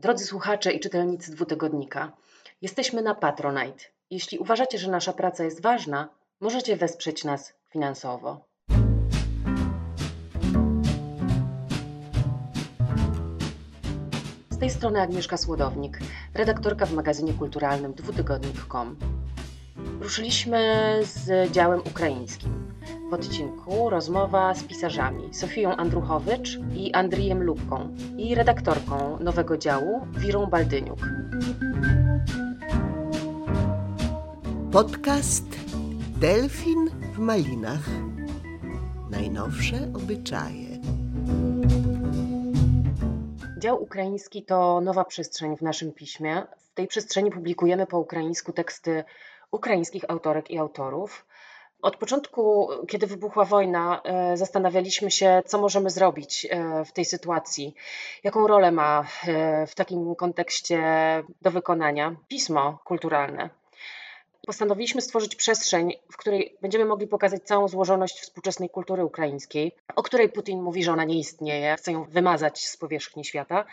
Drodzy słuchacze i czytelnicy dwutygodnika, jesteśmy na Patronite. Jeśli uważacie, że nasza praca jest ważna, możecie wesprzeć nas finansowo. Z tej strony Agnieszka Słodownik, redaktorka w magazynie kulturalnym dwutygodnik.com. Ruszyliśmy z działem ukraińskim. W odcinku rozmowa z pisarzami Sofią Andruchowicz i Andrijem Lubką i redaktorką nowego działu Wirą Baldyniuk. Podcast Delfin w Malinach. Najnowsze obyczaje. Dział ukraiński to nowa przestrzeń w naszym piśmie. W tej przestrzeni publikujemy po ukraińsku teksty ukraińskich autorek i autorów. Od początku, kiedy wybuchła wojna, e, zastanawialiśmy się, co możemy zrobić e, w tej sytuacji, jaką rolę ma e, w takim kontekście do wykonania pismo kulturalne. Postanowiliśmy stworzyć przestrzeń, w której będziemy mogli pokazać całą złożoność współczesnej kultury ukraińskiej, o której Putin mówi, że ona nie istnieje, chce ją wymazać z powierzchni świata.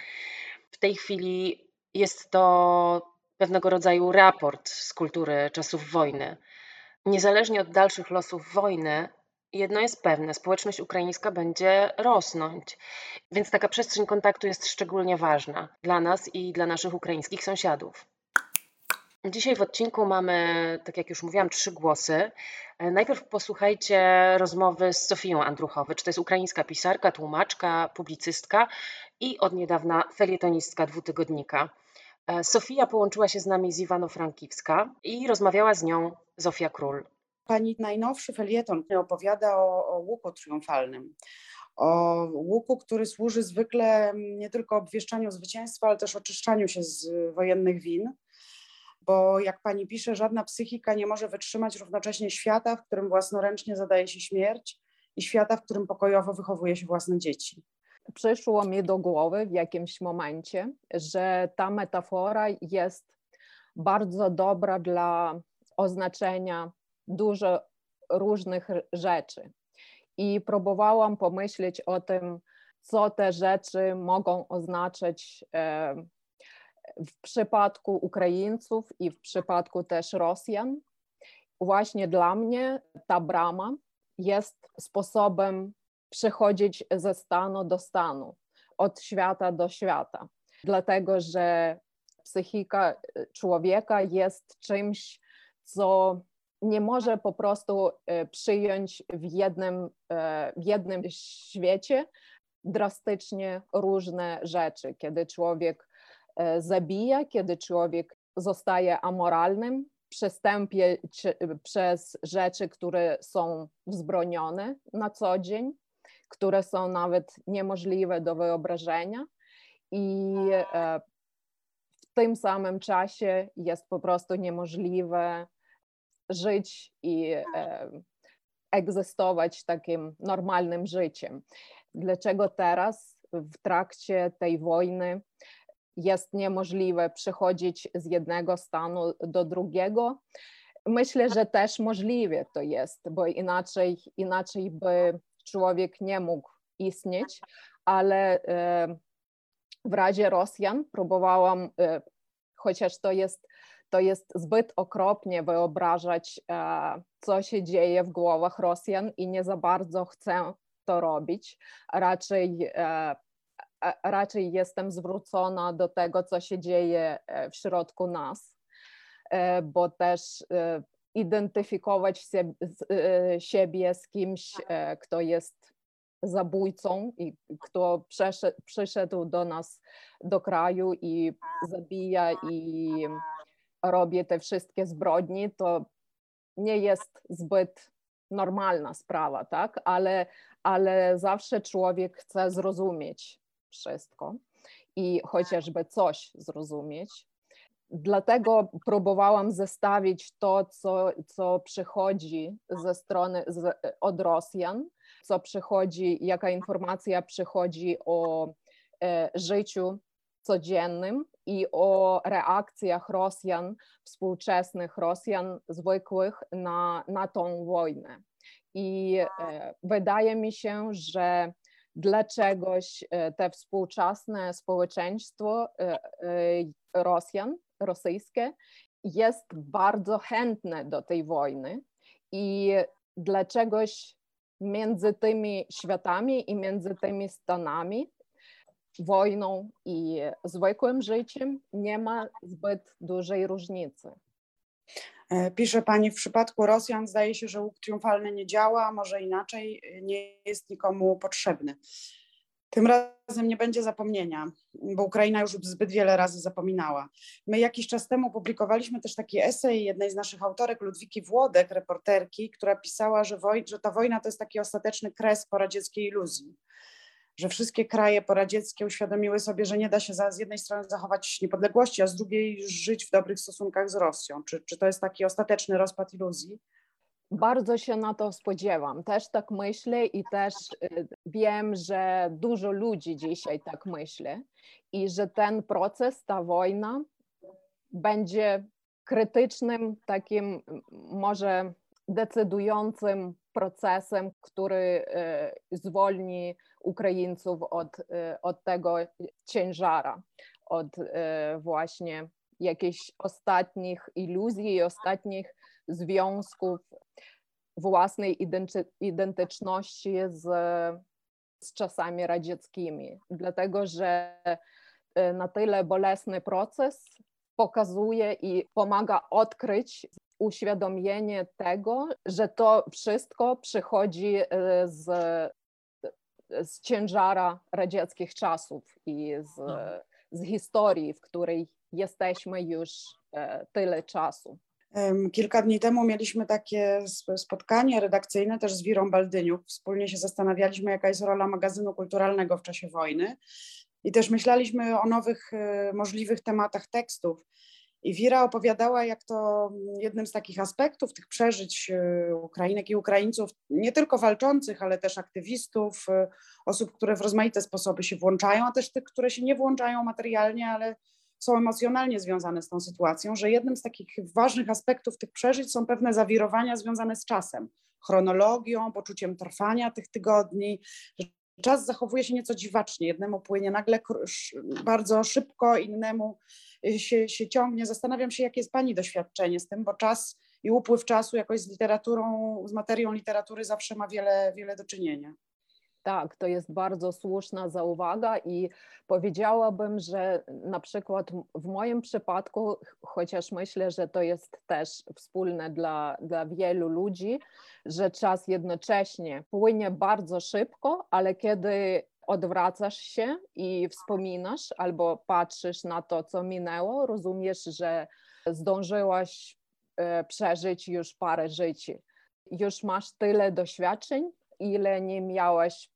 W tej chwili jest to pewnego rodzaju raport z kultury czasów wojny. Niezależnie od dalszych losów wojny, jedno jest pewne: społeczność ukraińska będzie rosnąć. Więc taka przestrzeń kontaktu jest szczególnie ważna dla nas i dla naszych ukraińskich sąsiadów. Dzisiaj w odcinku mamy, tak jak już mówiłam, trzy głosy. Najpierw posłuchajcie rozmowy z Sofią Andruchowicz. To jest ukraińska pisarka, tłumaczka, publicystka i od niedawna felietonistka dwutygodnika. E, Sofia połączyła się z nami z Iwano-Frankiwska i rozmawiała z nią Zofia Król. Pani najnowszy felieton opowiada o, o łuku triumfalnym. O łuku, który służy zwykle nie tylko obwieszczaniu zwycięstwa, ale też oczyszczaniu się z wojennych win bo jak pani pisze, żadna psychika nie może wytrzymać równocześnie świata, w którym własnoręcznie zadaje się śmierć i świata, w którym pokojowo wychowuje się własne dzieci przyszło mi do głowy w jakimś momencie, że ta metafora jest bardzo dobra dla oznaczenia dużo różnych rzeczy. I próbowałam pomyśleć o tym, co te rzeczy mogą oznaczać w przypadku Ukraińców i w przypadku też Rosjan. Właśnie dla mnie ta brama jest sposobem przechodzić ze stanu do stanu, od świata do świata, dlatego że psychika człowieka jest czymś, co nie może po prostu e, przyjąć w jednym, e, w jednym świecie drastycznie różne rzeczy, kiedy człowiek e, zabija, kiedy człowiek zostaje amoralnym, przestępie przez rzeczy, które są wzbronione na co dzień, które są nawet niemożliwe do wyobrażenia i e, w tym samym czasie jest po prostu niemożliwe żyć i e, egzystować takim normalnym życiem. Dlaczego teraz, w trakcie tej wojny, jest niemożliwe przechodzić z jednego stanu do drugiego? Myślę, że też możliwe to jest, bo inaczej, inaczej by człowiek nie mógł istnieć, ale e, w razie Rosjan próbowałam, e, chociaż to jest, to jest zbyt okropnie wyobrażać, e, co się dzieje w głowach Rosjan i nie za bardzo chcę to robić. Raczej, raczej jestem zwrócona do tego, co się dzieje w środku nas, bo też identyfikować siebie z kimś, kto jest zabójcą i kto przeszedł, przyszedł do nas, do kraju i zabija i robi te wszystkie zbrodni, to nie jest zbyt normalna sprawa, tak? Ale, ale zawsze człowiek chce zrozumieć wszystko i chociażby coś zrozumieć. Dlatego próbowałam zestawić to, co, co przychodzi ze strony z, od Rosjan, co przychodzi, jaka informacja przychodzi o e, życiu codziennym i o reakcjach Rosjan, współczesnych Rosjan zwykłych na, na tą wojnę. I e, wydaje mi się, że dlaczegoś te współczesne społeczeństwo Rosjan, rosyjskie, jest bardzo chętne do tej wojny i dlaczegoś między tymi światami i między tymi stanami, wojną i zwykłym życiem nie ma zbyt dużej różnicy. E, pisze Pani, w przypadku Rosjan zdaje się, że łuk triumfalny nie działa, może inaczej, nie jest nikomu potrzebny. Tym razem nie będzie zapomnienia, bo Ukraina już zbyt wiele razy zapominała. My jakiś czas temu publikowaliśmy też taki esej jednej z naszych autorek, Ludwiki Włodek, reporterki, która pisała, że, woj- że ta wojna to jest taki ostateczny kres poradzieckiej iluzji. Że wszystkie kraje poradzieckie uświadomiły sobie, że nie da się za, z jednej strony zachować niepodległości, a z drugiej żyć w dobrych stosunkach z Rosją. Czy, czy to jest taki ostateczny rozpad iluzji? Bardzo się na to spodziewam. Też tak myślę i też y, wiem, że dużo ludzi dzisiaj tak myśli i że ten proces, ta wojna będzie krytycznym, takim może decydującym procesem, który y, zwolni Ukraińców od, y, od tego ciężara, od właśnie jakichś ostatnich iluzji i ostatnich związków własnej identyczności z, z czasami radzieckimi, dlatego że e, na tyle bolesny proces pokazuje i pomaga odkryć uświadomienie tego, że to wszystko przychodzi e, z, z ciężara radzieckich czasów i z, no. z historii, w której jesteśmy już e, tyle czasu. Kilka dni temu mieliśmy takie spotkanie redakcyjne też z Wirą Baldyniuk. Wspólnie się zastanawialiśmy, jaka jest rola magazynu kulturalnego w czasie wojny i też myśleliśmy o nowych e, możliwych tematach tekstów. I Wira opowiadała, jak to jednym z takich aspektów tych przeżyć e, Ukrainek i Ukraińców, nie tylko walczących, ale też aktywistów, e, osób, które w rozmaite sposoby się włączają, a też tych, które się nie włączają materialnie, ale są emocjonalnie związane z tą sytuacją, że jednym z takich ważnych aspektów tych przeżyć są pewne zawirowania związane z czasem, chronologią, poczuciem trwania tych tygodni. Czas zachowuje się nieco dziwacznie. Jednemu płynie nagle bardzo szybko, innemu y, się, się ciągnie. Zastanawiam się, jakie jest Pani doświadczenie z tym, bo czas i upływ czasu jakoś z literaturą, z materią literatury zawsze ma wiele, wiele do czynienia. Tak, to jest bardzo słuszna zauwaga i powiedziałabym, że na przykład w moim przypadku, chociaż myślę, że to jest też wspólne dla, dla wielu ludzi, że czas jednocześnie płynie bardzo szybko, ale kiedy odwracasz się i wspominasz albo patrzysz na to, co minęło, rozumiesz, że zdążyłaś e, przeżyć już parę życi. Już masz tyle doświadczeń, ile nie miałaś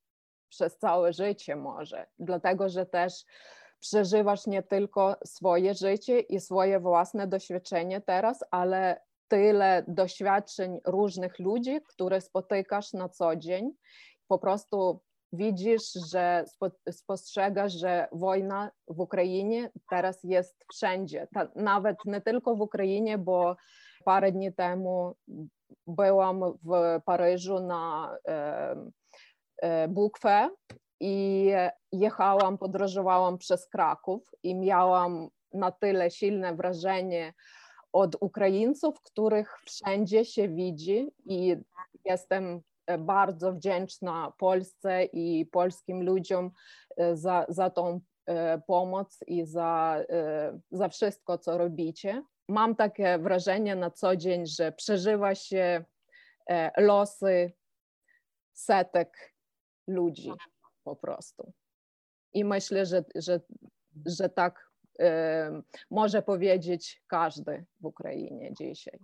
przez całe życie może, dlatego że też przeżywasz nie tylko swoje życie i swoje własne doświadczenie teraz, ale tyle doświadczeń różnych ludzi, które spotykasz na co dzień. Po prostu widzisz, że spostrzegasz, że wojna w Ukrainie teraz jest wszędzie. Nawet nie tylko w Ukrainie, bo parę dni temu byłam w Paryżu na bukwę i jechałam, podróżowałam przez Kraków i miałam na tyle silne wrażenie od Ukraińców, których wszędzie się widzi i jestem e, bardzo wdzięczna Polsce i polskim ludziom e, za, za tą pomoc i za, za wszystko, co robicie. Mam takie wrażenie na co dzień, że przeżywa się losy setek ludzi po prostu. I myślę, że, że, że tak y, może powiedzieć każdy w Ukrainie dzisiaj.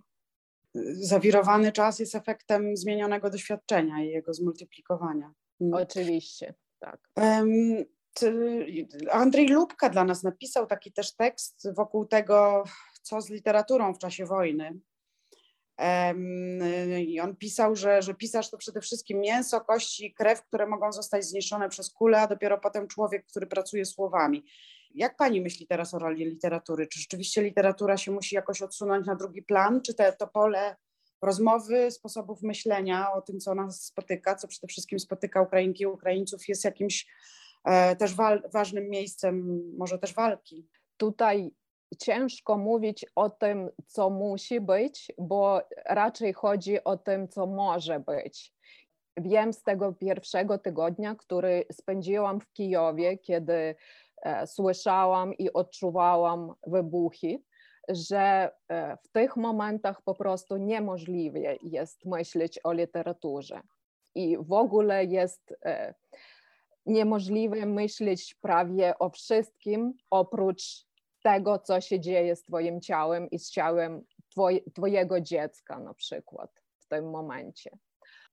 Zawirowany czas jest efektem zmienionego doświadczenia i jego zmultiplikowania. Mm. Oczywiście, tak. Um, Andrzej Lubka dla nas napisał taki też tekst wokół tego, co z literaturą w czasie wojny. I on pisał, że, że pisarz to przede wszystkim mięso, kości i krew, które mogą zostać zniszczone przez kulę, a dopiero potem człowiek, który pracuje słowami. Jak pani myśli teraz o roli literatury? Czy rzeczywiście literatura się musi jakoś odsunąć na drugi plan? Czy te, to pole rozmowy, sposobów myślenia o tym, co nas spotyka, co przede wszystkim spotyka Ukrainki i Ukraińców, jest jakimś e, też ważnym miejscem, może też walki. Tutaj ciężko mówić o tym, co musi być, bo raczej chodzi o tym, co może być. Wiem z tego pierwszego tygodnia, który spędziłam w Kijowie, kiedy e, słyszałam i odczuwałam wybuchy, że e, w tych momentach po prostu niemożliwe jest myśleć o literaturze. I w ogóle jest e, niemożliwe myśleć prawie o wszystkim oprócz tego, co się dzieje z Twoim ciałem i z ciałem twoj, Twojego dziecka na przykład w tym momencie.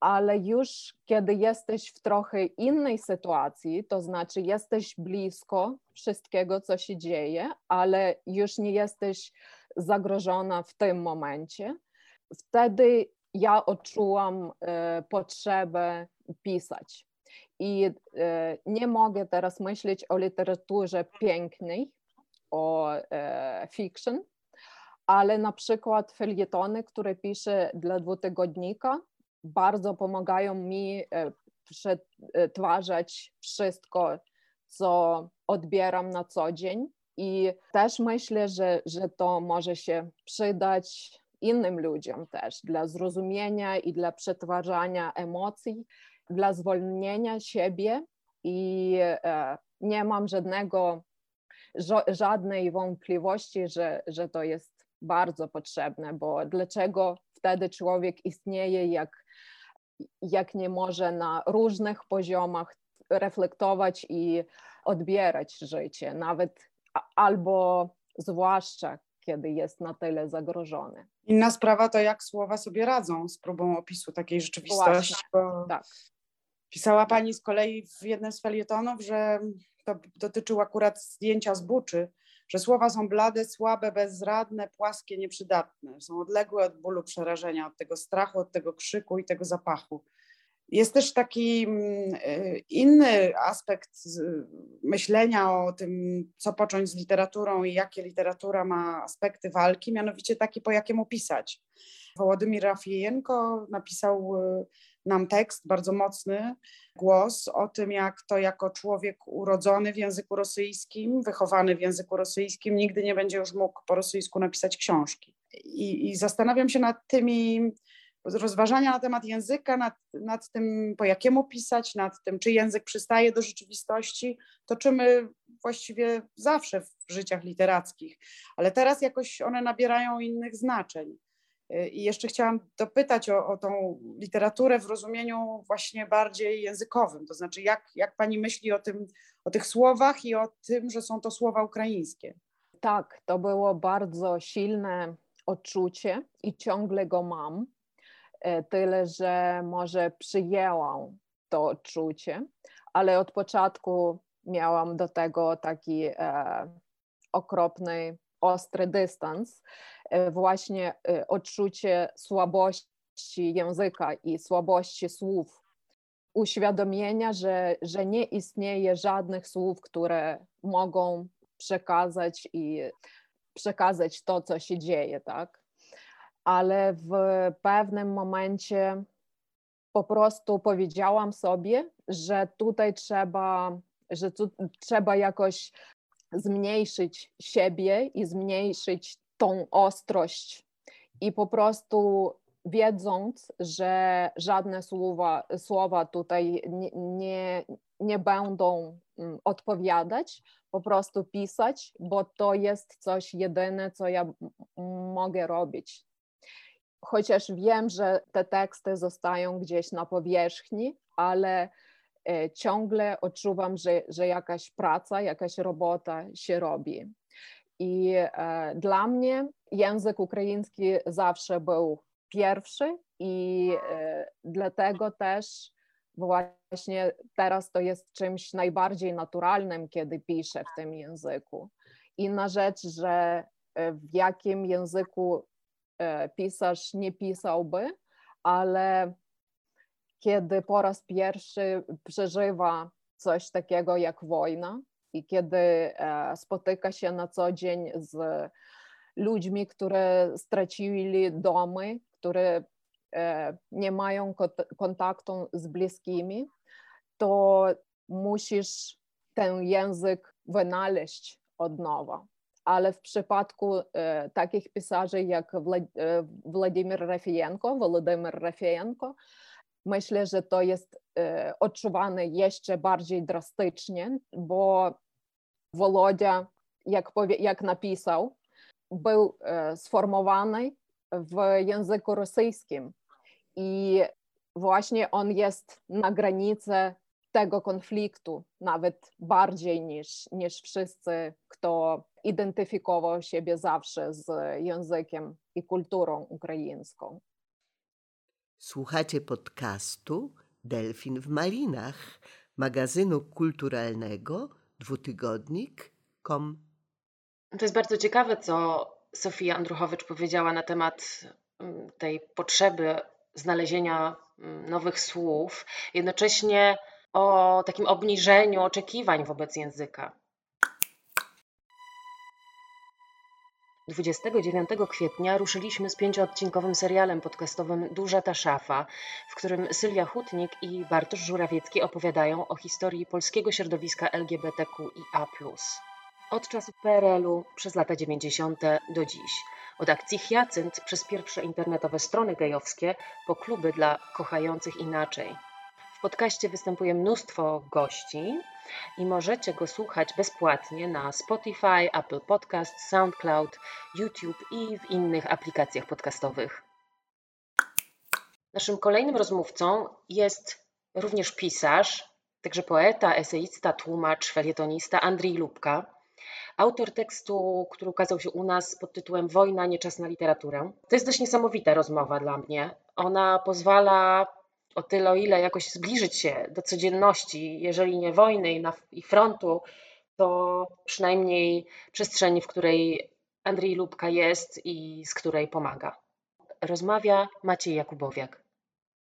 Ale już kiedy jesteś w trochę innej sytuacji, to znaczy jesteś blisko wszystkiego, co się dzieje, ale już nie jesteś zagrożona w tym momencie, wtedy ja odczułam e, potrzebę pisać. I e, nie mogę teraz myśleć o literaturze pięknej, o e, fiction, ale na przykład felietony, które piszę dla dwutygodnika, bardzo pomagają mi e, przetwarzać wszystko, co odbieram na co dzień. I też myślę, że, że to może się przydać innym ludziom też dla zrozumienia i dla przetwarzania emocji, dla zwolnienia siebie. I e, nie mam żadnego żadnej wątpliwości, że, że to jest bardzo potrzebne, bo dlaczego wtedy człowiek istnieje, jak, jak nie może na różnych poziomach reflektować i odbierać życie, nawet albo zwłaszcza kiedy jest na tyle zagrożony. Inna sprawa to, jak słowa sobie radzą z próbą opisu takiej rzeczywistości. tak. Pisała Pani z kolei w jednym z felietonów, że to dotyczył akurat zdjęcia z buczy, że słowa są blade, słabe, bezradne, płaskie, nieprzydatne. Są odległe od bólu, przerażenia, od tego strachu, od tego krzyku i tego zapachu. Jest też taki mm, y, inny aspekt myślenia o tym, co począć z literaturą i jakie literatura ma aspekty walki, mianowicie taki, po jakiemu pisać. Wołodymir Rafiejenko napisał y, nam tekst, bardzo mocny głos o tym, jak to jako człowiek urodzony w języku rosyjskim, wychowany w języku rosyjskim, nigdy nie będzie już mógł po rosyjsku napisać książki. I, i zastanawiam się nad tymi rozważania na temat języka, nad, nad tym, po jakiemu pisać, nad tym, czy język przystaje do rzeczywistości, toczymy właściwie zawsze w życiach literackich, ale teraz jakoś one nabierają innych znaczeń. I jeszcze chciałam dopytać o, o tą literaturę w rozumieniu właśnie bardziej językowym, to znaczy jak, jak pani myśli o, tym, o tych słowach i o tym, że są to słowa ukraińskie? Tak, to było bardzo silne odczucie i ciągle go mam. E, tyle, że może przyjęłam to odczucie, ale od początku miałam do tego taki e, okropny, ostry dystans, właśnie e, odczucie słabości języka i słabości słów, uświadomienia, że, że nie istnieje żadnych słów, które mogą przekazać i przekazać to, co się dzieje, tak? ale w pewnym momencie po prostu powiedziałam sobie, że tutaj trzeba, że tu trzeba jakoś zmniejszyć siebie i zmniejszyć tą ostrość. I po prostu wiedząc, że żadne słowa, słowa tutaj nie, nie, nie będą mm, odpowiadać, po prostu pisać, bo to jest coś jedyne, co ja mogę robić chociaż wiem, że te teksty zostają gdzieś na powierzchni, ale e, ciągle odczuwam, że, że jakaś praca, jakaś robota się robi. I e, dla mnie język ukraiński zawsze był pierwszy i e, dlatego też właśnie teraz to jest czymś najbardziej naturalnym, kiedy piszę w tym języku. Inna rzecz, że w jakim języku E, pisarz nie pisałby, ale kiedy po raz pierwszy przeżywa coś takiego jak wojna i kiedy e, spotyka się na co dzień z ludźmi, które stracili domy, które e, nie mają kontaktu z bliskimi, to musisz ten język wynaleźć od nowa. Ale w przypadku e, takich pisarzy jak Wlad e, Władimir Rafienko, Władimir Rafienko, myślę, że to jest e, odczuwane jeszcze bardziej drastycznie, bo Wolodia, jak, powie, jak napisał, był e, sformowany w języku rosyjskim i właśnie on jest na granicy tego konfliktu, nawet bardziej niż, niż wszyscy, kto identyfikował siebie zawsze z językiem i kulturą ukraińską. Słuchacie podcastu Delfin w Malinach, magazynu kulturalnego dwutygodnik.com. To jest bardzo ciekawe, co Sofia Andruchowicz powiedziała na temat mm, tej potrzeby znalezienia mm, nowych słów, jednocześnie o takim obniżeniu oczekiwań wobec języka. 29 kwietnia ruszyliśmy z pięcioodcinkowym serialem podcastowym Duża ta szafa, w którym Sylwia Hutnik i Bartosz Żurawiecki opowiadają o historii polskiego środowiska LGBTQIA+. Od czasów PRL-u przez lata 90. do dziś. Od akcji Hyacynt przez pierwsze internetowe strony gejowskie po kluby dla kochających inaczej. W podcaście występuje mnóstwo gości i możecie go słuchać bezpłatnie na Spotify, Apple Podcast, SoundCloud, YouTube i w innych aplikacjach podcastowych. Naszym kolejnym rozmówcą jest również pisarz, także poeta, eseista, tłumacz, felietonista Andrzej Lubka, autor tekstu, który ukazał się u nas pod tytułem Wojna, nie czas na literaturę. To jest dość niesamowita rozmowa dla mnie. Ona pozwala o tyle, o ile jakoś zbliżyć się do codzienności, jeżeli nie wojny i, na, i frontu, to przynajmniej przestrzeni, w której Andrzej Lubka jest i z której pomaga. Rozmawia Maciej Jakubowiak.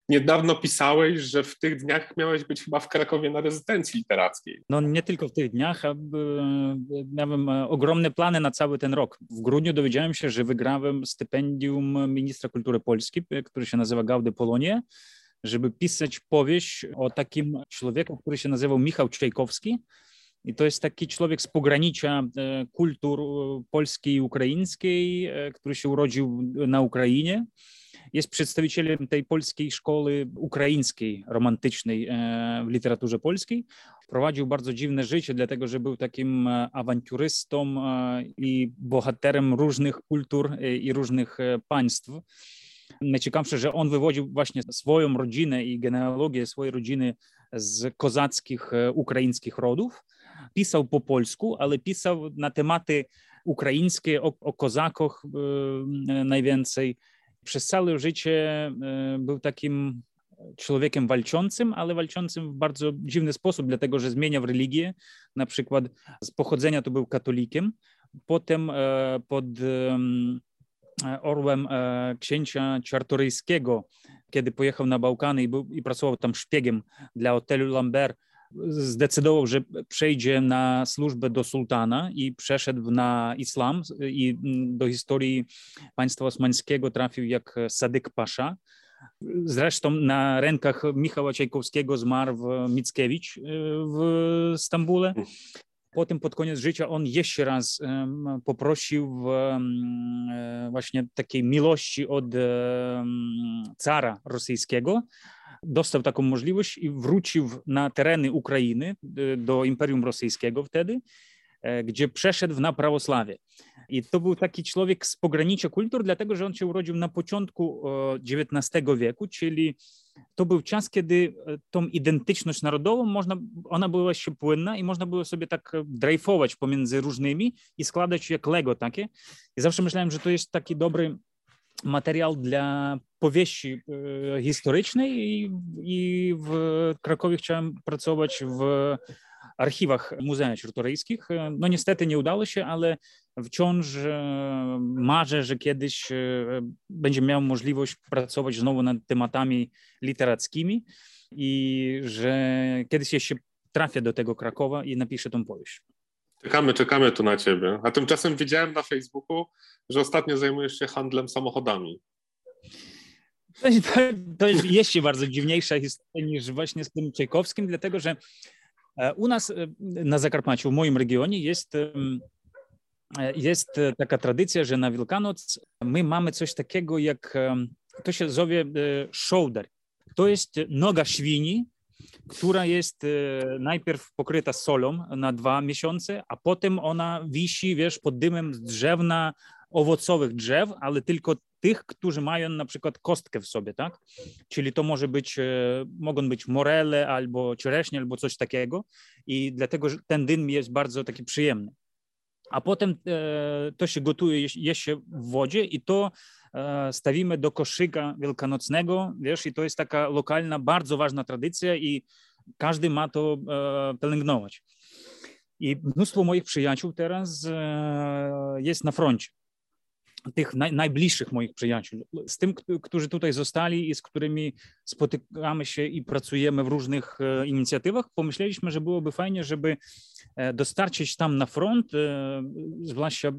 Niedawno pisałeś, że w tych dniach miałeś być chyba w Krakowie na rezydencji literackiej. No nie tylko w tych dniach, a miałem e, ogromne plany na cały ten rok. W grudniu dowiedziałem się, że wygrałem stypendium ministra kultury Polski, e, który się nazywa Gaudy Polonie żeby pisać powieść o takim człowieku, który się nazywał Michał Czajkowski. I to jest taki człowiek z pogranicza e, kultur e, polskiej i ukraińskiej, e, który się urodził na Ukrainie. Jest przedstawicielem tej polskiej szkoły ukraińskiej, romantycznej w literaturze polskiej. Prowadził bardzo dziwne życie, dlatego że był takim awanturystą i bohaterem różnych kultur i różnych państw. Najciekawsze, że on wywodził właśnie swoją rodzinę i genealogię swojej rodziny z kozackich e, ukraińskich rodów. Pisał po polsku, ale pisał na tematy ukraińskie, o, o kozakach e, najwięcej. Przez całe życie e, był takim człowiekiem walczącym, ale walczącym w bardzo dziwny sposób, dlatego że zmieniał religię. Na przykład z pochodzenia to był katolikiem, potem pod orłem e, księcia Czartoryjskiego, kiedy pojechał na Bałkany i, był, i pracował tam szpiegiem dla hotelu Lambert, zdecydował, że przejdzie na służbę do sułtana i przeszedł na islam i do historii państwa osmańskiego trafił jak Sadyk Pasza. Zresztą na rękach Michała Czajkowskiego zmarł Mickiewicz e, w Stambule. Potem pod koniec życia on jeszcze raz poprosił e, właśnie takiej miłości od cara rosyjskiego. Dostał taką możliwość i wrócił na tereny Ukrainy e, do Imperium Rosyjskiego wtedy, gdzie przeszedł na prawosławie. I to był taki człowiek z pogranicza kultur, dlatego że on się urodził na początku XIX wieku, czyli to był czas, kiedy e, tą identyczność narodową można, ona była się płynna i można było sobie tak drejfować pomiędzy różnymi i składać jak Lego takie. I zawsze myślałem, że to jest taki dobry materiał dla powieści e, historycznej i, i w Krakowie chciałem pracować w archiwach Muzeum Czartoryjskich. No niestety nie udało się, ale wciąż e, marzę, że kiedyś e, będzie miał możliwość pracować znowu nad tematami literackimi i że kiedyś jeszcze trafię do tego Krakowa i napiszę tą powieść. Czekamy, czekamy tu na ciebie. A tymczasem widziałem na Facebooku, że ostatnio zajmujesz się handlem samochodami. To jest, to jest jeszcze bardzo dziwniejsza historia niż właśnie z tym Czajkowskim, dlatego że e, u nas e, na Zakarpaciu, w moim regionie jest, jest taka tradycja, że na Wielkanoc my mamy coś takiego jak, to się zowie shoulder. To jest noga świni, która jest najpierw pokryta solą na dwa miesiące, a potem ona wisi, wiesz, pod dymem z drzewna owocowych drzew, ale tylko tych, którzy mają na przykład kostkę w sobie, tak? Czyli to może być, mogą być morele albo czereśnie, albo coś takiego i dlatego ten dym jest bardzo taki przyjemny. A potem to się gotuje, je się w wodzie i to stawimy do koszyka wielkanocnego, wiesz, i to jest taka lokalna, bardzo ważna tradycja i każdy ma to pielęgnować. I mnóstwo moich przyjaciół teraz jest na froncie tych naj, najbliższych moich przyjaciół, z tym, którzy tutaj zostali i z którymi spotykamy się i pracujemy w różnych e, inicjatywach, pomyśleliśmy, że byłoby fajnie, żeby e, dostarczyć tam na front, e, zwłaszcza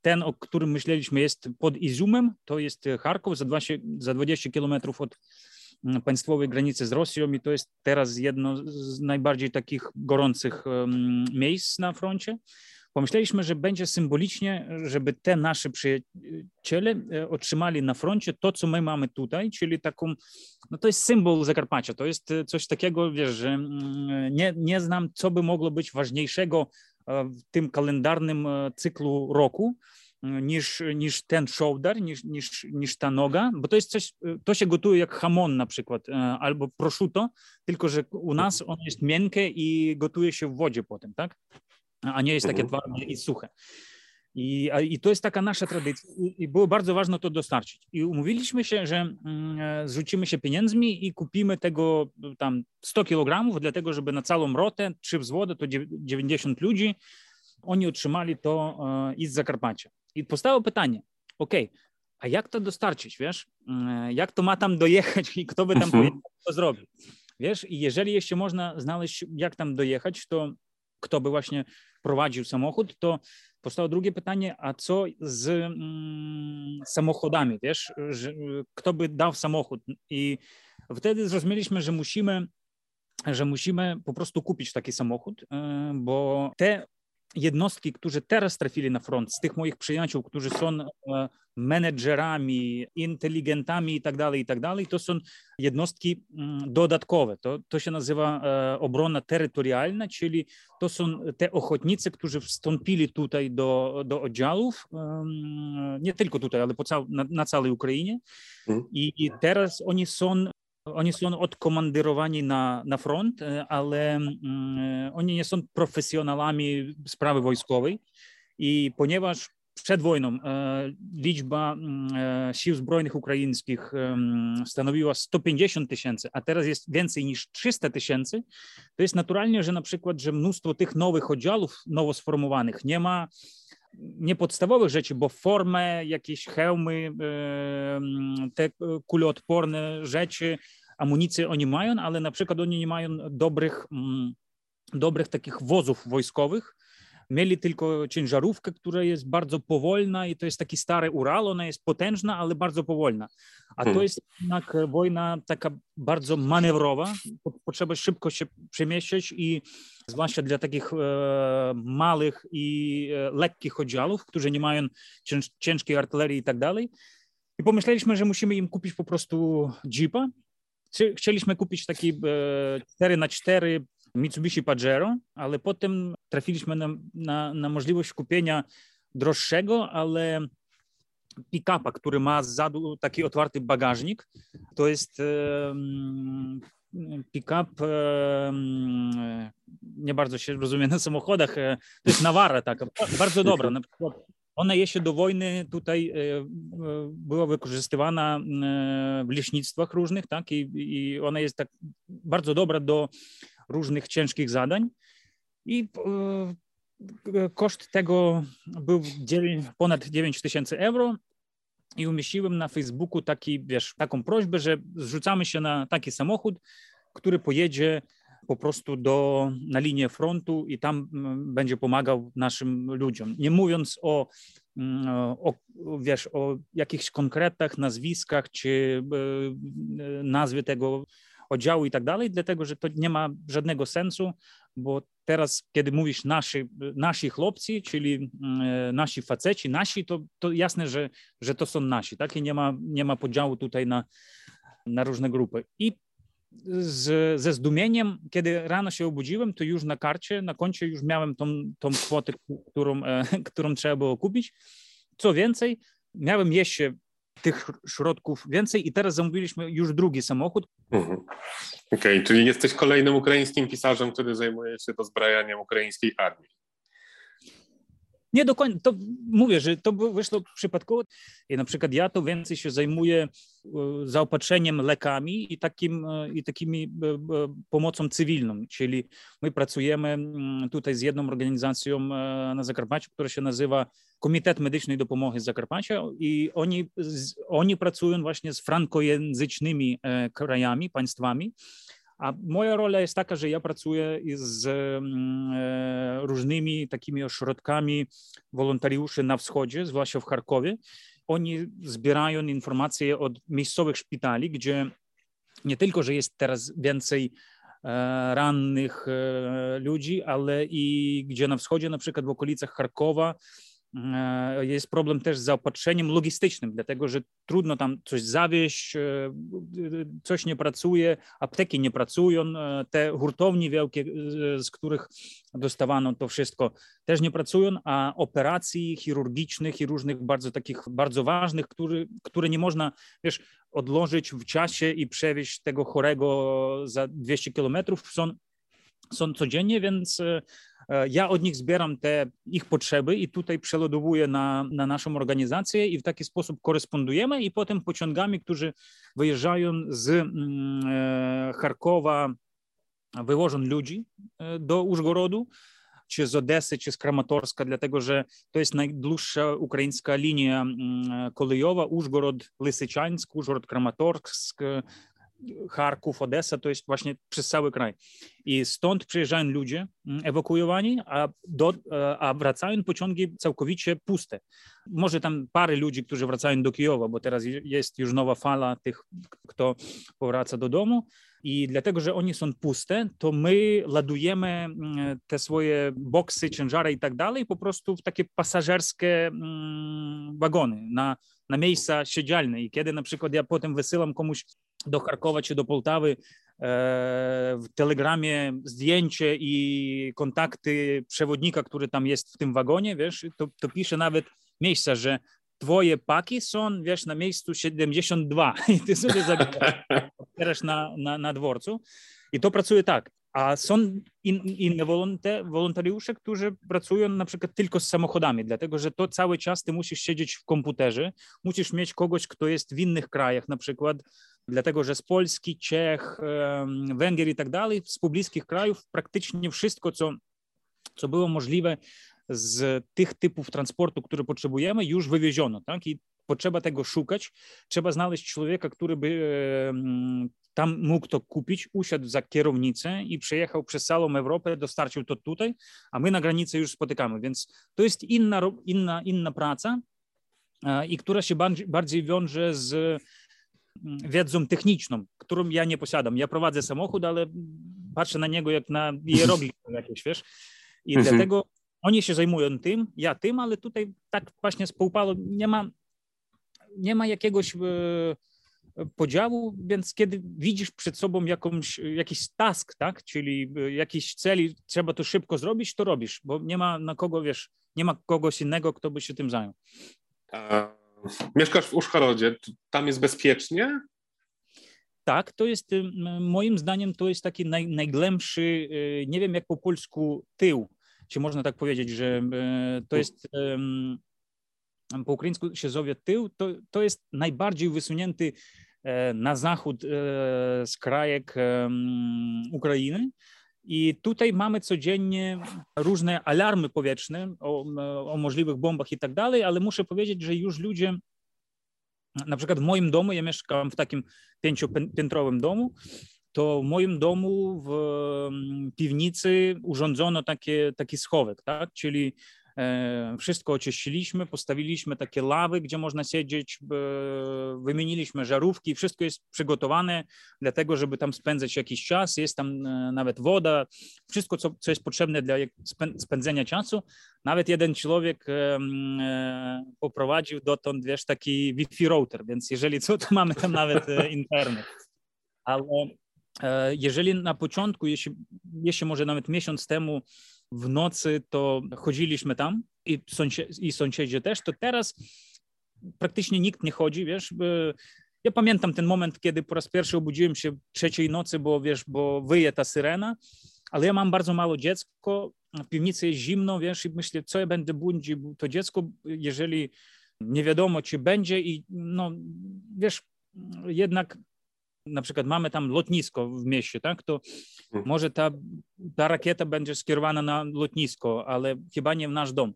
ten, o którym myśleliśmy jest pod Izumem, to jest Charków, za 20, za 20 kilometrów od państwowej granicy z Rosją i to jest teraz jedno z najbardziej takich gorących miejsc na froncie pomyśleliśmy, że będzie symbolicznie, żeby te nasze przyjaciele e, otrzymali na froncie to, co my mamy tutaj, czyli taką, no to jest symbol Zakarpacia, to jest e, coś takiego, wiesz, że mm, nie, nie znam, co by mogło być ważniejszego e, w tym kalendarnym cyklu roku, niż, niż ten shoulder, niż, niż, niż ta noga, bo to jest coś, to się gotuje jak hamon na przykład, albo prosciutto, tylko że u nas on jest miękkie i gotuje się w wodzie potem, tak? A nie jest takie mhm. twarde i suche. I, I to jest taka nasza tradycja i było bardzo ważne to dostarczyć. I umówiliśmy się, że mm, zrzucimy się pieniędzmi i kupimy tego tam 100 kg, dlatego żeby na całą rotę, trzy wzwody, to 90 ludzi, oni otrzymali to e, i z Zakarpacia. I powstało pytanie, ok, a jak to dostarczyć, wiesz? Mm, jak to ma tam dojechać i kto by tam mhm. pojechał, to zrobił? Wiesz, i jeżeli jeszcze można znaleźć, jak tam dojechać, to kto by właśnie prowadził samochód, to powstało drugie pytanie, a co z mm, samochodami, wiesz, że, kto by dał samochód? I wtedy zrozumieliśmy, że musimy że musimy po prostu kupić taki samochód, e, bo te jednostki, którzy teraz trafili na front, z tych moich przyjaciół, którzy są e, menedżerami, inteligentami i tak dalej, i tak dalej, to są jednostki mm, dodatkowe. To, to się nazywa e, obrona terytorialna, czyli to są te ochotnicy, którzy wstąpili tutaj do, do oddziałów, nie tylko tutaj, ale po cał, na, na całej Ukrainie. Mhm. I, I teraz oni są oni są odkomandyrowani na, na front, e, ale mm, oni nie są profesjonalami sprawy wojskowej. I ponieważ przed wojną e, liczba mm, e, sił zbrojnych ukraińskich stanowiła 150 tysięcy, a teraz jest więcej niż 300 tysięcy, to jest naturalnie, że na przykład, że mnóstwo tych nowych oddziałów nowo sformowanych nie ma nie podstawowych rzeczy, bo formę, jakieś hełmy, te kuloodporne rzeczy, amunicję oni mają, ale na przykład oni nie mają dobrych, mm, dobrych takich wozów wojskowych. Mieli tylko ciężarówkę, która jest bardzo powolna i to jest taki stary Ural, ona jest potężna, ale bardzo powolna. A to hmm. jest jednak wojna taka bardzo manewrowa, potrzeba szybko się przemieszczać i zwłaszcza dla takich e, małych i e, lekkich oddziałów, którzy nie mają cięż, ciężkiej artylerii i tak dalej. I pomyśleliśmy, że musimy im kupić po prostu jeepa. Chcieliśmy kupić taki e, 4 na 4 Mitsubishi Pajero, ale potem trafiliśmy na, na, na możliwość kupienia droższego, ale pick-upa, który ma zadu taki otwarty bagażnik. To jest e, pick-up, e, nie bardzo się rozumie na samochodach, e, to jest Nawara taka, bardzo dobra. Na przykład ona jeszcze do wojny tutaj była wykorzystywana w leśnictwach różnych, tak, i, i ona jest tak bardzo dobra do różnych ciężkich zadań. I koszt tego był ponad 9 tysięcy euro i umieściłem na Facebooku taki, wiesz, taką prośbę, że zrzucamy się na taki samochód, który pojedzie po prostu do, na linię frontu i tam mm, będzie pomagał naszym ludziom. Nie mówiąc o mm, o, wiesz, o jakichś konkretach, nazwiskach czy nazwie tego oddziału i tak dalej, dlatego że to nie ma żadnego sensu, bo teraz, kiedy mówisz nasi, nasi chłopcy, czyli nasi faceci, nasi, to, to jasne, że, że to są nasi, tak? I nie ma, nie ma podziału tutaj na, na różne grupy. I z, ze zdumieniem, kiedy rano się obudziłem, to już na karcie, na koncie już miałem tą, tą kwotę, którą, e, którą trzeba było kupić. Co więcej, miałem jeszcze tych środków więcej i teraz zamówiliśmy już drugi samochód. Mhm. Okej, okay, czyli jesteś kolejnym ukraińskim pisarzem, który zajmuje się dozbrajaniem ukraińskiej armii. Nie do końca, to mówię, że to wyszło przypadkowo. I na przykład ja to więcej się zajmuję e, zaopatrzeniem lekami i, takim, e, i takimi e, pomocą cywilną, czyli my pracujemy mm, tutaj z jedną organizacją na Zakarpaciu, która się nazywa Komitet Medycznej Dopomogi z Zakarpacia i oni, oni pracują właśnie z frankojęzycznymi krajami, państwami, a moja rola jest taka, że ja pracuję z mm, e, różnymi takimi ośrodkami wolontariuszy na wschodzie, zwłaszcza w Charkowie. Oni zbierają informacje od miejscowych szpitali, gdzie nie tylko, że jest teraz więcej e, rannych e, ludzi, ale i gdzie na wschodzie, na przykład w okolicach Charkowa, jest problem też z zaopatrzeniem logistycznym, dlatego że trudno tam coś zawieźć, e, coś nie pracuje, apteki nie pracują, e, te hurtownie wielkie, z których dostawano to wszystko, też nie pracują, a operacji chirurgicznych i różnych bardzo takich bardzo ważnych, który, które nie można, wiesz, odłożyć w czasie i przewieźć tego chorego za 200 kilometrów, są są codziennie, więc E, ja od nich zbieram te ich potrzeby i tutaj przelodowuję na, na naszą organizację i w taki sposób korespondujemy i potem pociągami, którzy wyjeżdżają z mm, e, Charkowa, wywożą ludzi e, do Użgorodu, czy z Odesy, czy z Kramatorska, dlatego że to jest najdłuższa ukraińska linia mm, kolejowa, Użgorod, Lysyczańsk, Użgorod, Kramatorsk, Charków, Odessa, to jest właśnie przez cały kraj. I stąd przyjeżdżają ludzie mm, ewakuowani, a, do, e, a wracają pociągi całkowicie puste. Może tam parę ludzi, którzy wracają do Kijowa, bo teraz jest już nowa fala tych, kto powraca do domu. I dlatego, że oni są puste, to my ładujemy mm, te swoje boksy, ciężary i tak dalej po prostu w takie pasażerskie mm, wagony na, na miejsca siedzialne. I kiedy na przykład ja potem wysyłam komuś do Charkowa czy do Poltawy e, w telegramie zdjęcie i kontakty przewodnika, który tam jest w tym wagonie, wiesz, to, to pisze nawet miejsca, że twoje paki są, wiesz, na miejscu 72 i ty sobie zabierasz na, na, na dworcu. I to pracuje tak. A są in, inne wolontariusze, którzy pracują na przykład tylko z samochodami, dlatego że to cały czas ty musisz siedzieć w komputerze, musisz mieć kogoś, kto jest w innych krajach, na przykład dlatego że z Polski, Czech, Węgier i tak dalej, z pobliskich krajów praktycznie wszystko, co, co było możliwe z tych typów transportu, które potrzebujemy, już wywieziono. Tak? I potrzeba tego szukać, trzeba znaleźć człowieka, który by tam mógł to kupić, usiadł za kierownicę i przejechał przez całą Europę, dostarczył to tutaj, a my na granicy już spotykamy. Więc to jest inna, inna, inna praca i która się bardziej, wiąże z wiedzą techniczną, którą ja nie posiadam. Ja prowadzę samochód, ale patrzę na niego jak na hieroglik jakieś, wiesz. I mhm. dlatego oni się zajmują tym, ja tym, ale tutaj tak właśnie spółpalo, nie ma, nie ma jakiegoś e, podziału, więc kiedy widzisz przed sobą jakąś, jakiś task, tak, czyli e, jakiś cel i trzeba to szybko zrobić, to robisz, bo nie ma na kogo, wiesz, nie ma kogoś innego, kto by się tym zajął. Mieszkasz w Uszcharodzie, tam jest bezpiecznie? Tak, to jest moim zdaniem to jest taki naj, najgłębszy, y, nie wiem jak po polsku tył, czy można tak powiedzieć, że y, to jest po ukraińsku się zowie tył, to, to jest najbardziej wysunięty e, na zachód e, z krajek Ukrainy i tutaj mamy codziennie różne alarmy powietrzne o, o możliwych bombach i tak dalej, ale muszę powiedzieć, że już ludzie, na przykład w moim domu, ja mieszkam w takim pięciopiętrowym domu, to w moim domu w piwnicy urządzono takie, taki schowek, tak? czyli E, wszystko oczyściliśmy, postawiliśmy takie lawy, gdzie można siedzieć, wymieniliśmy żarówki, wszystko jest przygotowane dla tego, żeby tam spędzać jakiś czas, jest tam e, nawet woda, wszystko, co, co jest potrzebne dla spędzenia czasu. Nawet jeden człowiek e, poprowadził dotąd, wiesz, taki Wi-Fi router, więc jeżeli co, to mamy tam nawet internet. Ale jeżeli na początku, jeśli, jeśli może nawet miesiąc temu w nocy to chodziliśmy tam i, sąsie, i sąsiedzi też, to teraz praktycznie nikt nie chodzi, wiesz. Ja pamiętam ten moment, kiedy po raz pierwszy obudziłem się trzeciej nocy, bo wiesz, bo wyje ta syrena, ale ja mam bardzo mało dziecko, w piwnicy jest zimno, wiesz, i myślę, co ja będę budził to dziecko, jeżeli nie wiadomo, czy będzie i no, wiesz, jednak na przykład mamy tam lotnisko w mieście, tak, to mhm. może ta, ta rakieta będzie skierowana na lotnisko, ale chyba nie w nasz dom.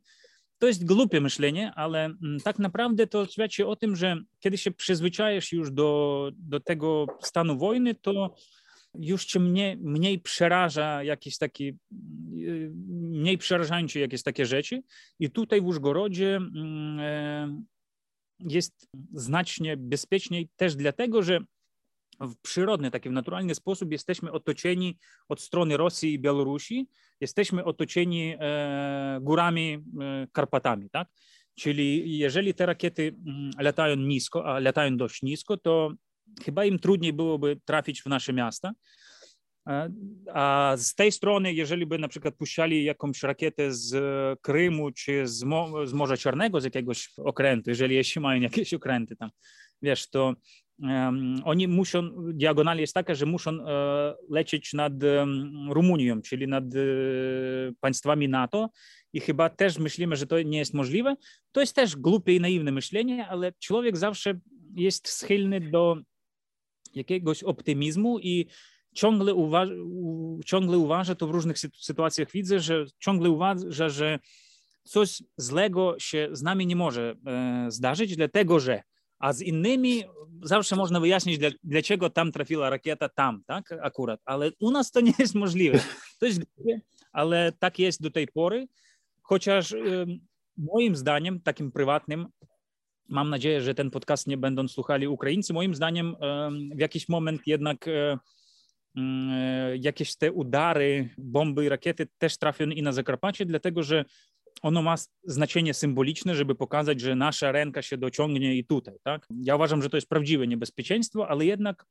To jest głupie myślenie, ale mm, tak naprawdę to świadczy o tym, że kiedy się przyzwyczajasz już do, do tego stanu wojny, to już cię mniej, mniej przeraża jakieś takie, y, mniej przerażają cię jakieś takie rzeczy. I tutaj w Użgorodzie mm, e, jest znacznie bezpieczniej też dlatego, że w przyrodny, taki w naturalny sposób jesteśmy otoczeni od strony Rosji i Białorusi, jesteśmy otoczeni e, górami, e, Karpatami, tak? Czyli jeżeli te rakiety mm, latają nisko, a latają dość nisko, to chyba im trudniej byłoby trafić w nasze miasta. E, a z tej strony, jeżeli by na przykład puszczali jakąś rakietę z Krymu czy z, Mo z Morza Czarnego, z jakiegoś okrętu, jeżeli jeszcze mają jakieś okręty tam, wiesz, to oni muszą, diagonal jest taka, że muszą e, lecieć nad Rumunią, czyli nad e, państwami NATO i chyba też myślimy, że to nie jest możliwe. To jest też głupie i naiwne myślenie, ale człowiek zawsze jest skylny do jakiegoś optymizmu i ciągle uważa, ciągle uważa, to w różnych sytuacjach widzę, że ciągle uważa, że coś złego się z nami nie może e, zdarzyć, dlatego że a z innymi zawsze można wyjaśnić, dla, dlaczego tam trafiła rakieta tam, tak, akurat, ale u nas to nie jest możliwe. To jest ale tak jest do tej pory, chociaż moim zdaniem, takim prywatnym, mam nadzieję, że ten podcast nie będą słuchali Ukraińcy, moim zdaniem w jakiś moment jednak e, e, jakieś te udary, bomby i rakiety też trafią i na Zakarpacie, dlatego że ono ma znaczenie symboliczne, żeby pokazać, że nasza ręka się dociągnie i tutaj. Tak? Ja uważam, że to jest prawdziwe niebezpieczeństwo, ale jednak,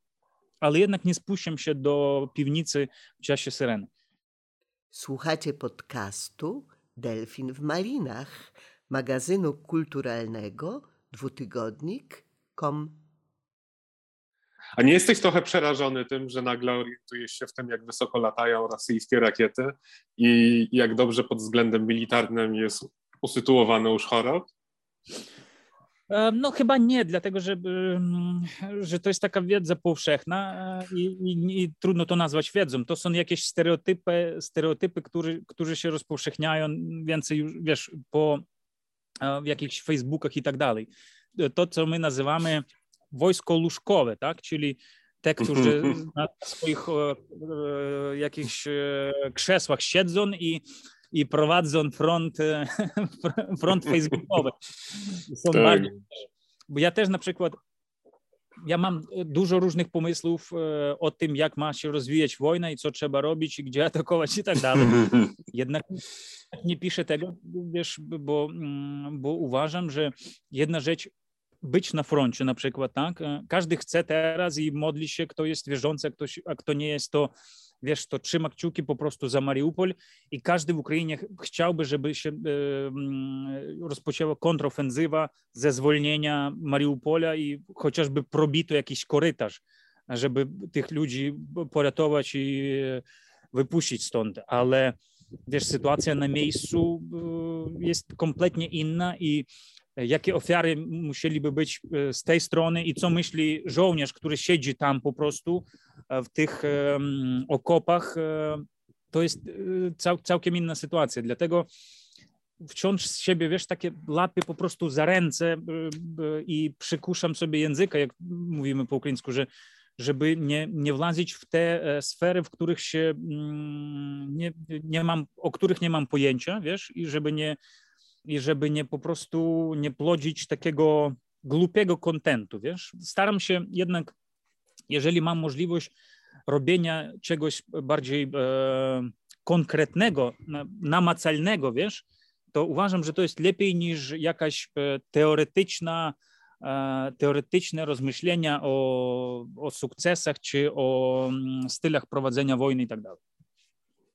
ale jednak nie spuszczam się do piwnicy w czasie syreny. Słuchacie podcastu Delfin w Malinach, magazynu kulturalnego dwutygodnik.com a nie jesteś trochę przerażony tym, że nagle orientujesz się w tym, jak wysoko latają rosyjskie rakiety i jak dobrze pod względem militarnym jest usytuowany już Chorod? E, no chyba nie, dlatego że, że to jest taka wiedza powszechna e, i, i, i, trudno to nazwać wiedzą. To są jakieś stereotypy, stereotypy które, które się rozpowszechniają więcej już, wiesz, po e, w jakichś Facebookach i tak dalej. To, co my nazywamy wojsko łóżkowe, tak? czyli te, którzy na swoich e, jakichś e, krzesłach siedzą i, i prowadzą front, e, front facebookowy. Są tak. bardziej, bo ja też na przykład ja mam dużo różnych pomysłów o tym, jak ma się rozwijać wojna i co trzeba robić i gdzie atakować i tak dalej. Jednak nie piszę tego, wiesz, bo, mm, bo uważam, że jedna rzecz być na froncie na przykład, tak? E, każdy chce teraz i modli się, kto jest wierzący, a kto, a kto nie jest, to wiesz, to trzyma kciuki po prostu za Mariupol i każdy w Ukrainie chciałby, żeby się e, rozpoczęła kontrofensywa ze zwolnienia Mariupola i chociażby probito jakiś korytarz, żeby tych ludzi poratować i wypuścić stąd, ale wiesz, sytuacja na miejscu e, jest kompletnie inna i jakie ofiary musieliby być e, z tej strony i co myśli żołnierz, który siedzi tam po prostu e, w tych okopach, e, to jest cał, całkiem inna sytuacja. Dlatego wciąż z siebie, wiesz, takie lapy po prostu za ręce i przykuszam sobie języka, jak mówimy po ukraińsku, że żeby nie, nie wlazić w te sfery, w których się mm, nie, nie mam, o których nie mam pojęcia, wiesz, i żeby nie, i żeby nie po prostu nie plodzić takiego głupiego kontentu, wiesz. Staram się jednak, jeżeli mam możliwość robienia czegoś bardziej e, konkretnego, namacalnego, wiesz, to uważam, że to jest lepiej niż jakaś e, teoretyczna, e, teoretyczne rozmyślenia o, o sukcesach czy o mm, stylach prowadzenia wojny i tak dalej.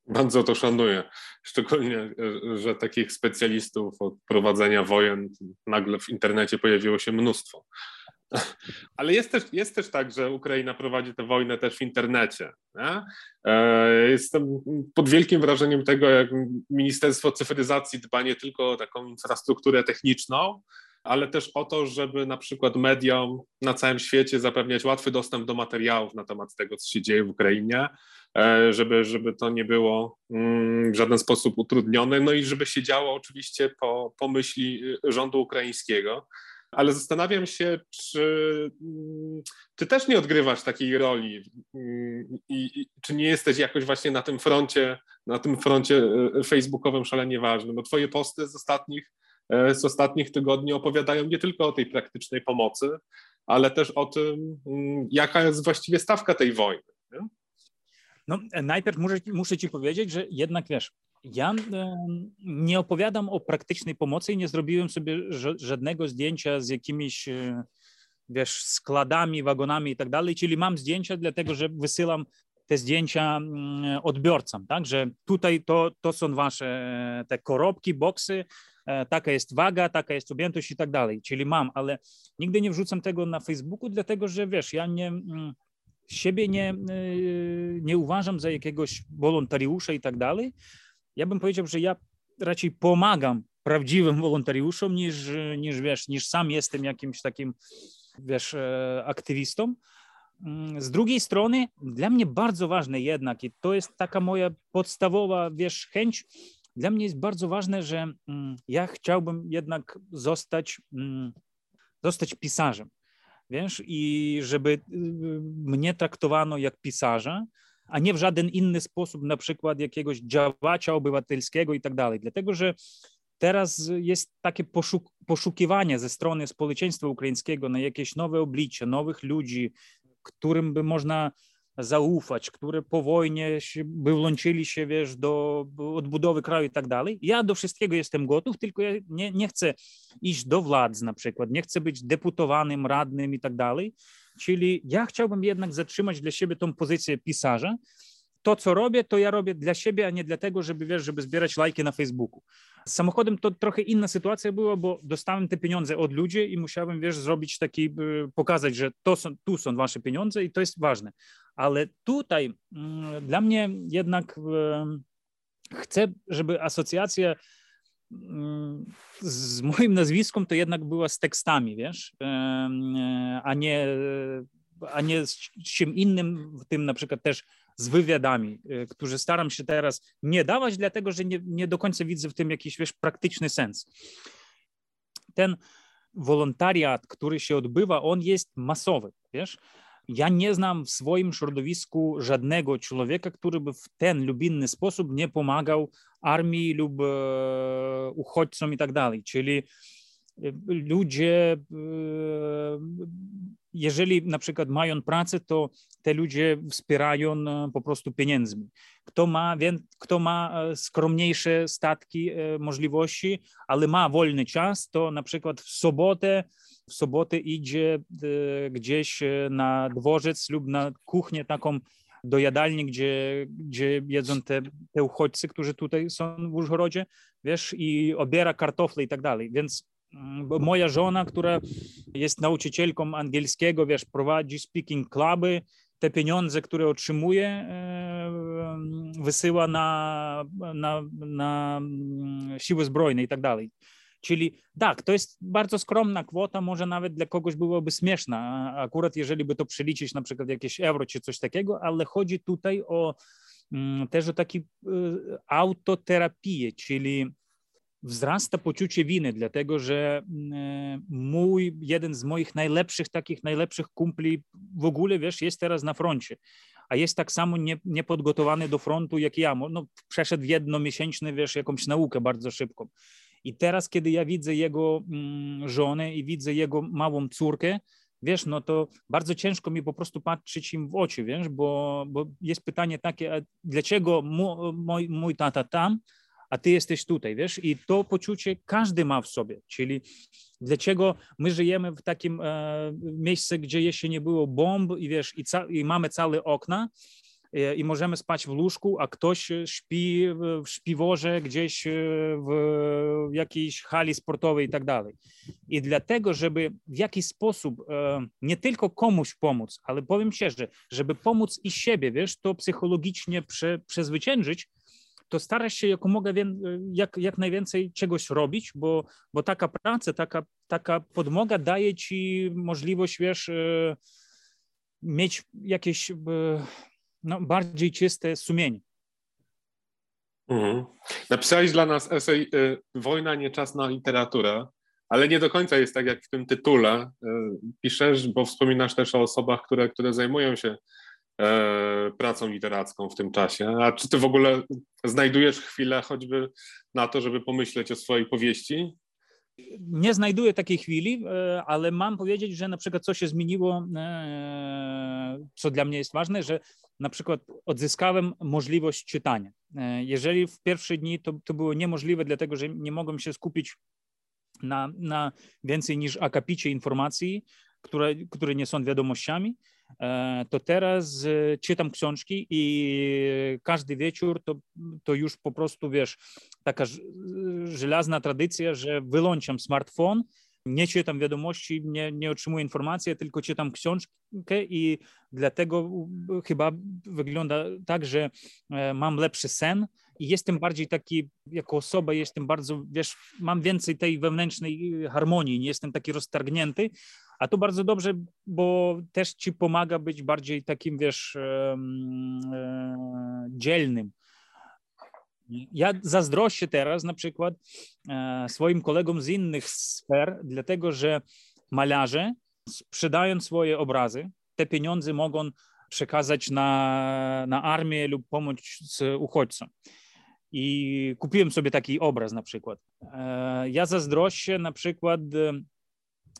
Bardzo to szanuję. Szczególnie, że takich specjalistów od prowadzenia wojen nagle w internecie pojawiło się mnóstwo. Ale jest też, jest też tak, że Ukraina prowadzi tę wojnę też w internecie. Nie? E, jestem pod wielkim wrażeniem tego, jak Ministerstwo Cyfryzacji dba nie tylko o taką infrastrukturę techniczną, ale też o to, żeby na przykład mediom na całym świecie zapewniać łatwy dostęp do materiałów na temat tego, co się dzieje w Ukrainie, e, żeby, żeby to nie było mm, w żaden sposób utrudnione, no i żeby się działo oczywiście po, po myśli rządu ukraińskiego. Ale zastanawiam się, czy mm, ty też nie odgrywasz takiej roli mm, i, i, czy nie jesteś jakoś właśnie na tym froncie, na tym froncie e, facebookowym szalenie ważnym, bo twoje posty z ostatnich, e, z ostatnich tygodni opowiadają nie tylko o tej praktycznej pomocy, ale też o tym, mm, jaka jest właściwie stawka tej wojny. No, najpierw muszę, muszę ci powiedzieć, że jednak wiesz, ja nie opowiadam o praktycznej pomocy i nie zrobiłem sobie żadnego zdjęcia z jakimiś, e, wiesz, składami, wagonami i tak dalej, czyli mam zdjęcia dlatego, że wysyłam te zdjęcia odbiorcom, tak, że tutaj to, to są wasze e, te korobki, boksy, e, taka jest waga, taka jest objętość i tak dalej, czyli mam, ale nigdy nie wrzucam tego na Facebooku, dlatego, że wiesz, ja nie, mm, siebie nie, nie uważam za jakiegoś wolontariusza i tak dalej, ja bym powiedział, że ja raczej pomagam prawdziwym wolontariuszom niż, niż, wiesz, niż sam jestem jakimś takim, wiesz, e, aktywistą. Mm, z drugiej strony, dla mnie bardzo ważne jednak, i to jest taka moja podstawowa, wiesz, chęć, dla mnie jest bardzo ważne, że mm, ja chciałbym jednak zostać, mm, zostać pisarzem, wiesz, i żeby y, mnie traktowano jak pisarza, a nie w żaden inny sposób, na przykład jakiegoś działacza obywatelskiego i tak dalej. Dlatego, że teraz jest takie poszuk poszukiwanie ze strony społeczeństwa ukraińskiego na jakieś nowe oblicze, nowych ludzi, którym by można zaufać, które po wojnie by włączyli się, wiesz, do odbudowy kraju i tak dalej. Ja do wszystkiego jestem gotów, tylko ja nie, nie chcę iść do władz na przykład, nie chcę być deputowanym, radnym i tak dalej, Czyli ja chciałbym jednak zatrzymać dla siebie tą pozycję pisarza. To, co robię, to ja robię dla siebie, a nie dlatego, żeby, wiesz, żeby zbierać lajki na Facebooku. Z samochodem to trochę inna sytuacja była, bo dostałem te pieniądze od ludzi i musiałem, wiesz, zrobić taki, y, pokazać, że to są, tu są wasze pieniądze i to jest ważne. Ale tutaj mm, dla mnie jednak chcę, żeby asocjacja z moim nazwiskiem to jednak była z tekstami, wiesz, a nie, a nie z czym innym, w tym na przykład też z wywiadami, e, którzy staram się teraz nie dawać, dlatego że nie, nie do końca widzę w tym jakiś, wiesz, praktyczny sens. Ten wolontariat, który się odbywa, on jest masowy, wiesz, ja nie znam w swoim środowisku żadnego człowieka, który by w ten lub inny sposób nie pomagał armii lub e, uchodźcom i tak dalej. Czyli e, ludzie, e, jeżeli na przykład mają pracę, to te ludzie wspierają po prostu pieniędzmi. Kto ma, kto ma skromniejsze statki, możliwości, ale ma wolny czas, to na przykład w sobotę w sobotę idzie e, gdzieś e, na dworzec lub na kuchnię taką do jadalni, gdzie, gdzie jedzą te, te uchodźcy, którzy tutaj są w Użgorodzie, wiesz, i obiera kartofle i tak dalej. Więc mm, moja żona, która jest nauczycielką angielskiego, wiesz, prowadzi speaking cluby, te pieniądze, które otrzymuje, e, wysyła na, na, na mm, siły zbrojne i tak dalej. Czyli tak, to jest bardzo skromna kwota, może nawet dla kogoś byłoby śmieszna, akurat jeżeli by to przeliczyć na przykład jakieś euro czy coś takiego, ale chodzi tutaj o mm, też o taki y, autoterapię, czyli wzrasta poczucie winy, dlatego że mm, mój, jeden z moich najlepszych, takich najlepszych kumpli w ogóle, wiesz, jest teraz na froncie, a jest tak samo nie, niepodgotowany do frontu jak ja. No, przeszedł jednomiesięczny, wiesz, jakąś naukę bardzo szybką I teraz, kiedy ja widzę jego mm, żonę i widzę jego małą córkę, wiesz, no to bardzo ciężko mi po prostu patrzeć im w oczy, wiesz, bo, bo jest pytanie takie, dlaczego mój, mój tata tam, a ty jesteś tutaj, wiesz, i to poczucie każdy ma w sobie, czyli dlaczego my żyjemy w takim e, miejscu, gdzie jeszcze nie było bomb i wiesz, i, ca- i mamy całe okna, i możemy spać w łóżku, a ktoś śpi w śpiworze gdzieś e, w jakiejś hali sportowej i tak dalej. I dlatego, żeby w jakiś sposób e, nie tylko komuś pomóc, ale powiem szczerze, żeby pomóc i siebie, wiesz, to psychologicznie prze, przezwyciężyć, to starasz się mogę jak, jak najwięcej czegoś robić, bo, bo taka praca, taka, taka podmoga daje ci możliwość, wiesz, e, mieć jakieś e, no, bardziej czyste sumienie. Mhm. Napisałeś dla nas esej y, Wojna nie czas na literaturę, ale nie do końca jest tak jak w tym tytule. Y, piszesz, bo wspominasz też o osobach, które, które zajmują się E, pracą literacką w tym czasie. A czy ty w ogóle znajdujesz chwilę choćby na to, żeby pomyśleć o swojej powieści? Nie znajduję takiej chwili, e, ale mam powiedzieć, że na przykład co się zmieniło, e, co dla mnie jest ważne, że na przykład odzyskałem możliwość czytania. Jeżeli w pierwsze dni to, to było niemożliwe, dlatego że nie mogłem się skupić na, na więcej niż akapicie informacji, które, które nie są wiadomościami, E, to teraz e, czytam książki i każdy wieczór to, to już po prostu, wiesz, taka żelazna tradycja, że wyłączam smartfon, nie czytam wiadomości, nie, nie otrzymuję informacji, tylko czytam książkę i dlatego chyba wygląda tak, że e, mam lepszy sen i jestem bardziej taki, jako osoba jestem bardzo, wiesz, mam więcej tej wewnętrznej harmonii, nie jestem taki roztargnięty, a to bardzo dobrze, bo też ci pomaga być bardziej takim, wiesz, e, dzielnym. Ja zazdroszczę teraz na przykład e, swoim kolegom z innych sfer, dlatego że malarze sprzedają swoje obrazy, te pieniądze mogą przekazać na, na armię lub pomóc uchodźcom. I kupiłem sobie taki obraz na przykład. E, ja zazdroszczę na przykład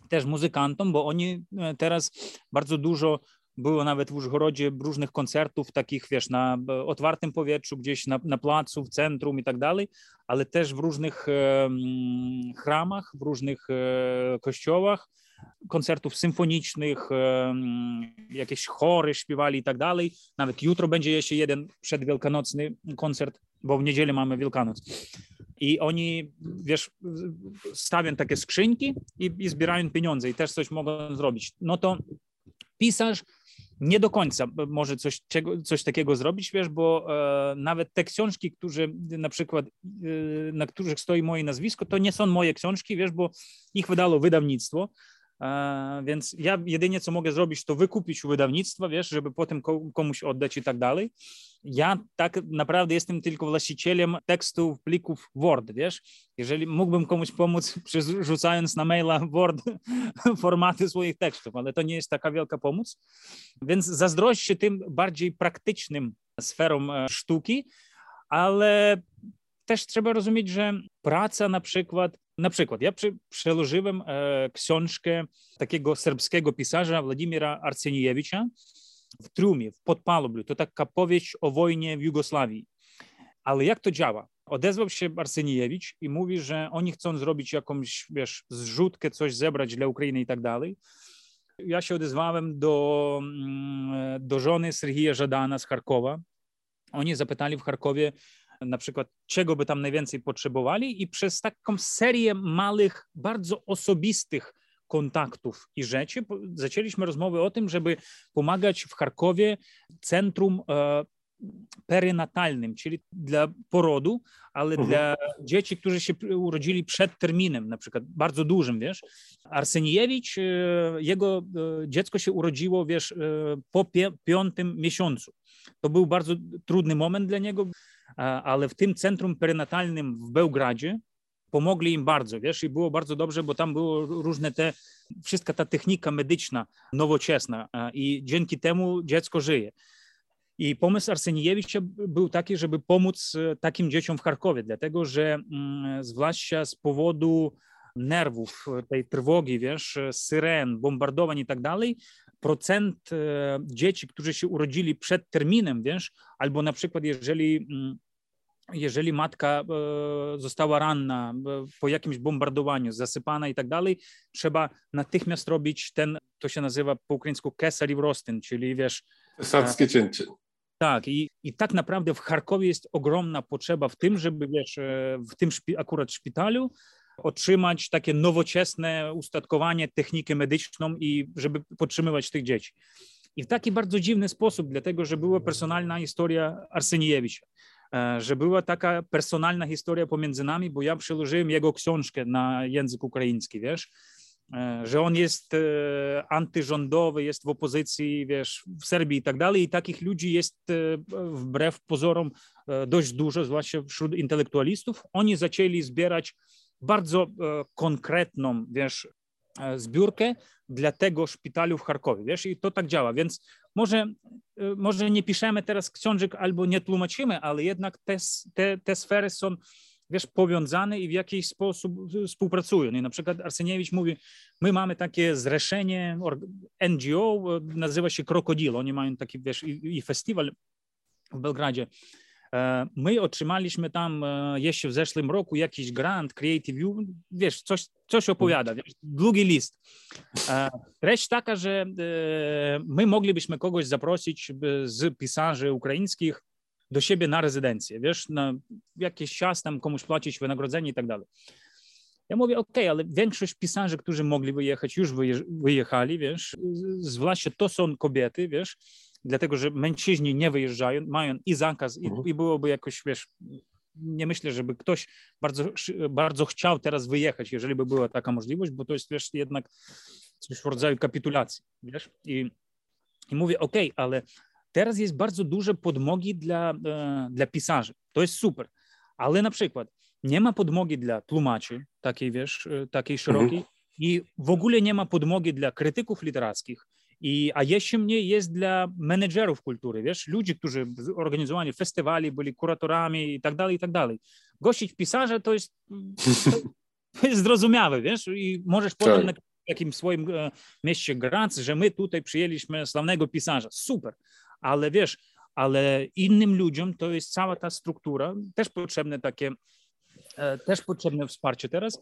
też muzykantom, bo oni e, teraz bardzo dużo było nawet w Użgorodzie różnych koncertów takich, wiesz, na otwartym powietrzu, gdzieś na, na placu, w centrum i tak dalej, ale też w różnych e, chramach, w różnych e, kościołach, koncertów symfonicznych, e, jakieś chory śpiewali i tak dalej. Nawet jutro będzie jeszcze jeden przedwielkanocny koncert, bo w niedzielę mamy Wielkanoc. I oni, wiesz, stawią takie skrzynki i, i zbierają pieniądze i też coś mogą zrobić. No to pisarz nie do końca może coś, czego, coś takiego zrobić, wiesz, bo e, nawet te książki, które na przykład, e, na których stoi moje nazwisko, to nie są moje książki, wiesz, bo ich wydało wydawnictwo, więc ja jedynie co mogę zrobić, to wykupić u wydawnictwa, wiesz, żeby potem komuś oddać i tak dalej. Ja tak naprawdę jestem tylko właścicielem tekstów, plików Word, wiesz. Jeżeli mógłbym komuś pomóc, przerzucając na maila Word formaty swoich tekstów, ale to nie jest taka wielka pomoc. Więc zazdroszczę tym bardziej praktycznym sferom e, sztuki, ale też trzeba rozumieć, że praca na przykład na przykład, ja przełożyłem e, książkę takiego serbskiego pisarza Władimira Arceniewicza w Trumie, w Podpalubliu. To taka powieść o wojnie w Jugosławii. Ale jak to działa? Odezwał się Arceniewicz i mówi, że oni chcą zrobić jakąś, wiesz, zrzutkę, coś zebrać dla Ukrainy i tak dalej. Ja się odezwałem do, mm, do żony Serhija Żadana z Charkowa. Oni zapytali w Charkowie, na przykład czego by tam najwięcej potrzebowali i przez taką serię małych, bardzo osobistych kontaktów i rzeczy zaczęliśmy rozmowy o tym, żeby pomagać w Charkowie centrum e, perynatalnym, czyli dla porodu, ale mhm. dla dzieci, którzy się urodzili przed terminem, na przykład bardzo dużym, wiesz. Arseniewicz, e, jego e, dziecko się urodziło, wiesz, po piątym miesiącu. To był bardzo trudny moment dla niego ale w tym centrum perynatalnym w Bełgradzie pomogli im bardzo, wiesz, i było bardzo dobrze, bo tam było różne te, wszystka ta technika medyczna nowoczesna i dzięki temu dziecko żyje. I pomysł Arseniewicza był taki, żeby pomóc takim dzieciom w Charkowie, dlatego że mm, zwłaszcza z powodu nerwów, tej trwogi, wiesz, syren, bombardowań i tak dalej, procent dzieci, którzy się urodzili przed terminem, wiesz, albo na przykład jeżeli mm, jeżeli matka została ranna po jakimś bombardowaniu, zasypana i tak dalej, trzeba natychmiast robić ten, to się nazywa po ukraińsku kesariv rostin, czyli wiesz... Cesarskie cięcie. Tak, i, i tak naprawdę w Charkowie jest ogromna potrzeba w tym, żeby wiesz, w tym szpi, akurat szpitalu otrzymać takie nowoczesne ustatkowanie, technikę medyczną i żeby podtrzymywać tych dzieci. I w taki bardzo dziwny sposób, dlatego że była personalna historia Arseniewicza, że była taka personalna historia pomiędzy nami, bo ja przełożyłem jego książkę na język ukraiński, wiesz, że on jest antyrządowy, jest w opozycji, wiesz, w Serbii i tak dalej. I takich ludzi jest wbrew pozorom dość dużo, zwłaszcza wśród intelektualistów. Oni zaczęli zbierać bardzo konkretną, wiesz, zbiórkę dla tego szpitalu w Charkowie, wiesz, i to tak działa, więc może, może nie piszemy teraz książek albo nie tłumaczymy, ale jednak te, te, te sfery są wiesz, powiązane i w jakiś sposób współpracują. I na przykład Arseniewicz mówi, my mamy takie zrzeszenie NGO, nazywa się Krokodil, oni mają taki, wiesz, i, i festiwal w Belgradzie. My otrzymaliśmy tam jeszcze w zeszłym roku jakiś grant Creative U, wiesz, coś, coś opowiada, wiesz, długi list. Treść taka, że my moglibyśmy kogoś zaprosić z pisarzy ukraińskich do siebie na rezydencję, wiesz, na jakiś czas tam komuś płacić wynagrodzenie i tak dalej. Ja mówię, ok, ale większość pisarzy, którzy mogli wyjechać, już wyjechali, wiesz, zwłaszcza to są kobiety, wiesz, dlatego, że mężczyźni nie wyjeżdżają, mają i zakaz i, mhm. i byłoby jakoś, wiesz, nie myślę, żeby ktoś bardzo, bardzo chciał teraz wyjechać, jeżeli by była taka możliwość, bo to jest, wiesz, jednak coś w rodzaju kapitulacji, wiesz, i, i mówię, ok, ale teraz jest bardzo duże podmogi dla, dla pisarzy, to jest super, ale na przykład nie ma podmogi dla tłumaczy, takiej, wiesz, takiej szerokiej mhm. i w ogóle nie ma podmogi dla krytyków literackich, i, a jeszcze mniej jest dla menedżerów kultury, wiesz, ludzi, którzy organizowali festiwali, byli kuratorami i tak dalej, i tak dalej. Gościć pisarza to jest, to jest zrozumiałe, wiesz, i możesz tak. potem na jakim swoim e, mieście że my tutaj przyjęliśmy sławnego pisarza. Super, ale wiesz, ale innym ludziom to jest cała ta struktura, też potrzebne takie, też potrzebne wsparcie teraz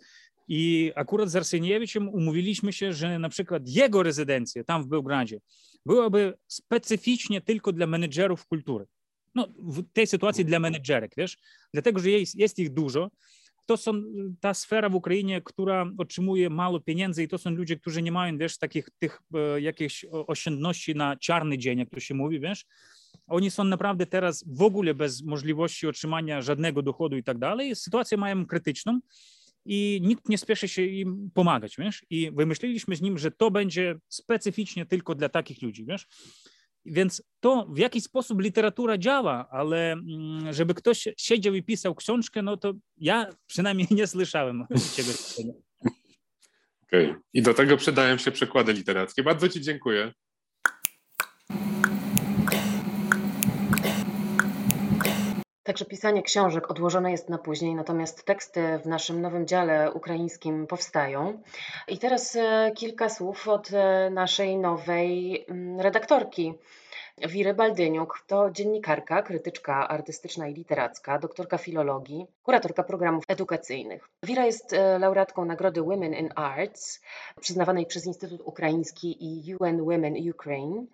i akurat z Arseniewiczem umówiliśmy się, że na przykład jego rezydencja tam w Bełgradzie byłaby specyficznie tylko dla menedżerów kultury. No, w tej sytuacji dla menedżerek, wiesz, dlatego, że jest, jest ich dużo. To są ta sfera w Ukrainie, która otrzymuje mało pieniędzy i to są ludzie, którzy nie mają, wiesz, takich tych e, jakichś oszczędności na czarny dzień, jak to się mówi, wiesz. Oni są naprawdę teraz w ogóle bez możliwości otrzymania żadnego dochodu i tak dalej. Sytuację mają krytyczną i nikt nie spieszy się im pomagać, wiesz? I wymyśliliśmy z nim, że to będzie specyficznie tylko dla takich ludzi, wiesz? Więc to w jaki sposób literatura działa, ale mm, żeby ktoś siedział i pisał książkę, no to ja przynajmniej nie słyszałem. Okej. Okay. I do tego przydają się przekłady literackie. Bardzo Ci dziękuję. Także pisanie książek odłożone jest na później, natomiast teksty w naszym nowym dziale ukraińskim powstają. I teraz e, kilka słów od e, naszej nowej mm, redaktorki. Wiry Baldyniuk to dziennikarka, krytyczka artystyczna i literacka, doktorka filologii, kuratorka programów edukacyjnych. Wira jest e, laureatką nagrody Women in Arts, przyznawanej przez Instytut Ukraiński i UN Women Ukraine.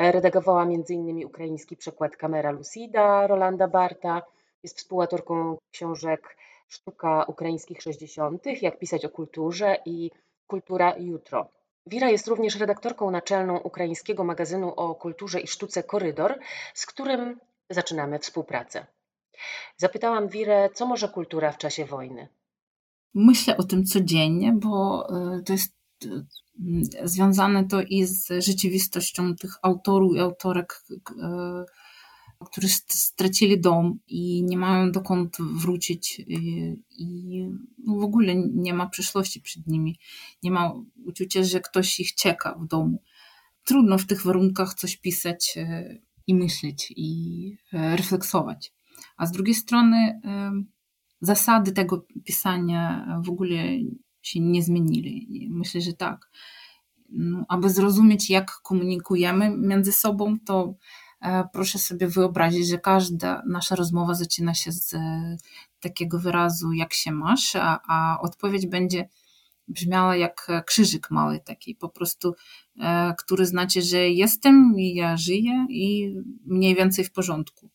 Redagowała m.in. ukraiński przekład Kamera Lucida Rolanda Barta. Jest współautorką książek Sztuka ukraińskich 60., Jak pisać o kulturze i Kultura jutro. Wira jest również redaktorką naczelną ukraińskiego magazynu o kulturze i sztuce Korydor, z którym zaczynamy współpracę. Zapytałam Wirę, co może kultura w czasie wojny. Myślę o tym codziennie, bo y, to jest związane to i z rzeczywistością tych autorów i autorek, e, którzy stracili dom i nie mają dokąd wrócić i no w ogóle nie ma przyszłości przed nimi. Nie ma uczucia, że ktoś ich czeka w domu. Trudno w tych warunkach coś pisać i myśleć, i refleksować. A z drugiej strony zasady tego pisania w ogóle się nie zmienili. Myślę, że tak. No, aby zrozumieć, jak komunikujemy między sobą, to proszę sobie wyobrazić, że każda nasza rozmowa zaczyna się z takiego wyrazu, jak się masz, a, a odpowiedź będzie brzmiała jak krzyżyk mały taki, po prostu, który znaczy, że jestem i ja żyję i mniej więcej w porządku.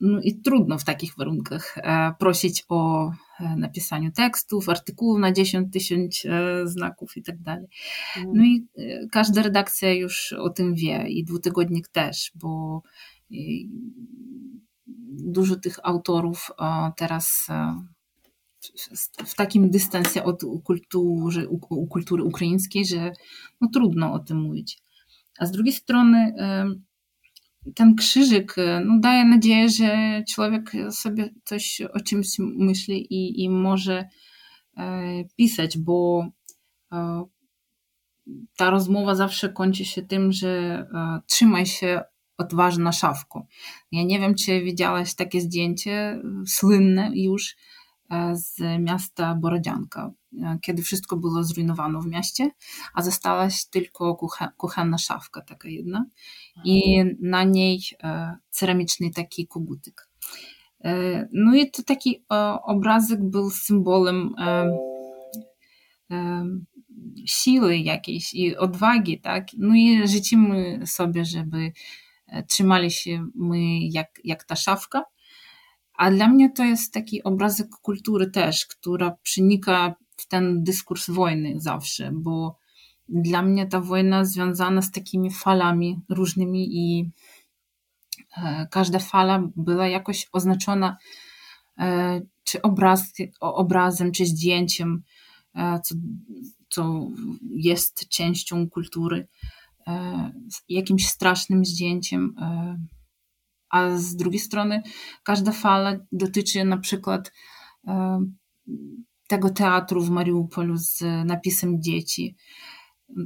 No i trudno w takich warunkach prosić o napisaniu tekstów, artykułów na 10 tysięcy znaków i tak dalej. No i każda redakcja już o tym wie i dwutygodnik też, bo dużo tych autorów teraz w takim dystansie od kultury, kultury ukraińskiej, że no, trudno o tym mówić. A z drugiej strony ten krzyżyk no, daje nadzieję, że człowiek sobie coś o czymś myśli i, i może e, pisać, bo e, ta rozmowa zawsze kończy się tym, że e, trzymaj się odważna szafko. Ja nie wiem, czy widziałaś takie zdjęcie słynne już z miasta Borodzianka, kiedy wszystko było zrujnowane w mieście, a została tylko kuchenna szafka taka jedna i na niej ceramiczny taki kogutyk. No i to taki obrazek był symbolem siły jakiejś i odwagi, tak? No i życzymy sobie, żeby trzymali się my jak, jak ta szafka, a dla mnie to jest taki obrazek kultury też, która przenika w ten dyskurs wojny zawsze, bo dla mnie ta wojna związana z takimi falami różnymi i e, każda fala była jakoś oznaczona e, czy obraz, obrazem, czy zdjęciem, e, co, co jest częścią kultury, jakimś strasznym zdjęciem a z drugiej strony każda fala dotyczy na przykład tego teatru w Mariupolu z napisem dzieci.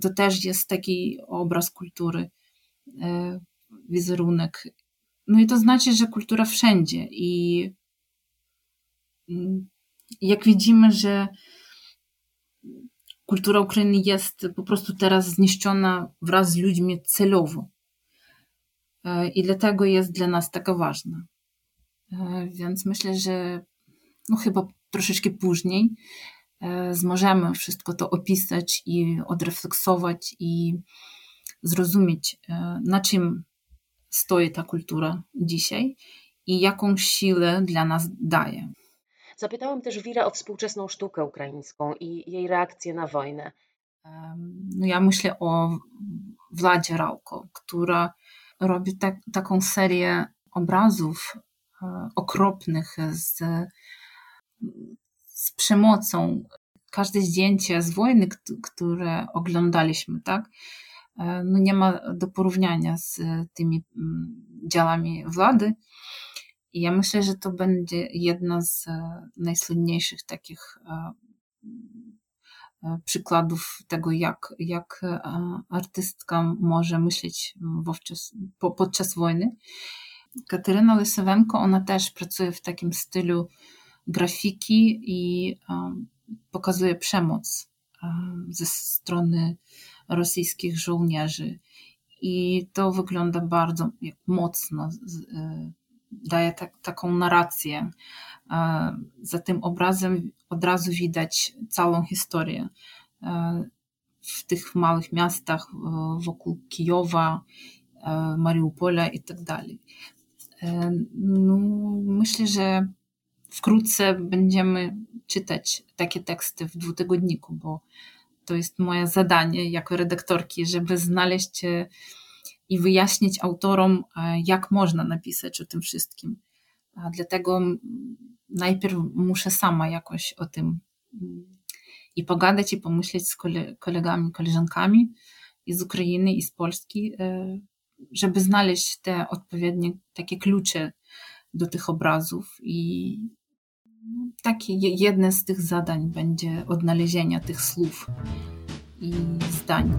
To też jest taki obraz kultury, e, wizerunek. No i to znaczy, że kultura wszędzie i mm, jak widzimy, że kultura Ukrainy jest po prostu teraz zniszczona wraz z ludźmi celowo. E, i dlatego jest dla nas taka ważna. E, więc myślę, że no chyba troszeczkę później E, zmożemy wszystko to opisać i odrefleksować i zrozumieć, e, na czym stoi ta kultura dzisiaj i jaką siłę dla nas daje. Zapytałam też Wira o współczesną sztukę ukraińską i jej reakcję na wojnę. E, no ja myślę o Władzie Rauko, która robi tak, taką serię obrazów okropnych z z przemocą. Każde zdjęcie z wojny, które oglądaliśmy, tak, e, no nie ma do porównania z tymi mm, działami władzy. I ja myślę, że to będzie jedna z najsłynniejszych takich e, E, przykładów tego, jak, jak e, artystka może myśleć wówczas, po, podczas wojny. Kateryna Lysowenko, ona też pracuje w takim stylu grafiki i pokazuje przemoc ze strony rosyjskich żołnierzy. I to wygląda bardzo mocno, daje tak, taką narrację. Za tym obrazem od razu widać całą historię e, w tych małych miastach e, wokół Kijowa, e, Mariupola i tak dalej. No, myślę, że wkrótce będziemy czytać takie teksty w dwutygodniku, bo to jest moje zadanie jako redaktorki, żeby znaleźć i wyjaśnić autorom, jak można napisać o tym wszystkim. A dlatego najpierw muszę sama jakoś o tym mm, i pogadać, i pomyśleć z kolegami, koleżankami i z Ukrainy, i z Polski, e, żeby znaleźć te odpowiednie takie klucze do tych obrazów. I takie jedne z tych zadań będzie odnalezienie tych słów i zdań.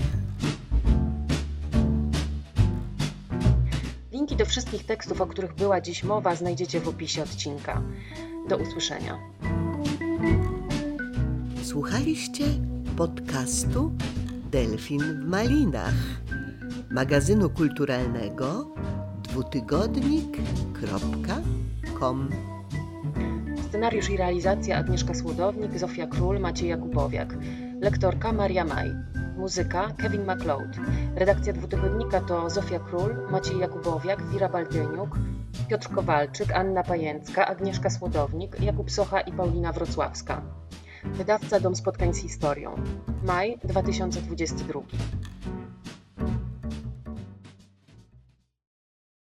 Linki do wszystkich tekstów, o których była dziś mowa, znajdziecie w opisie odcinka. Do usłyszenia. Słuchaliście podcastu Delfin w Malinach, magazynu kulturalnego dwutygodnik.com. Scenariusz i realizacja Agnieszka Słodownik, Zofia Król, Maciej Jakubowiak. Lektorka Maria Maj. Muzyka Kevin MacLeod. Redakcja dwutygodnika to Zofia Król, Maciej Jakubowiak, Wira Baldyniuk, Piotr Kowalczyk, Anna Pajęcka, Agnieszka Słodownik, Jakub Socha i Paulina Wrocławska. Wydawca Dom Spotkań z Historią. Maj 2022.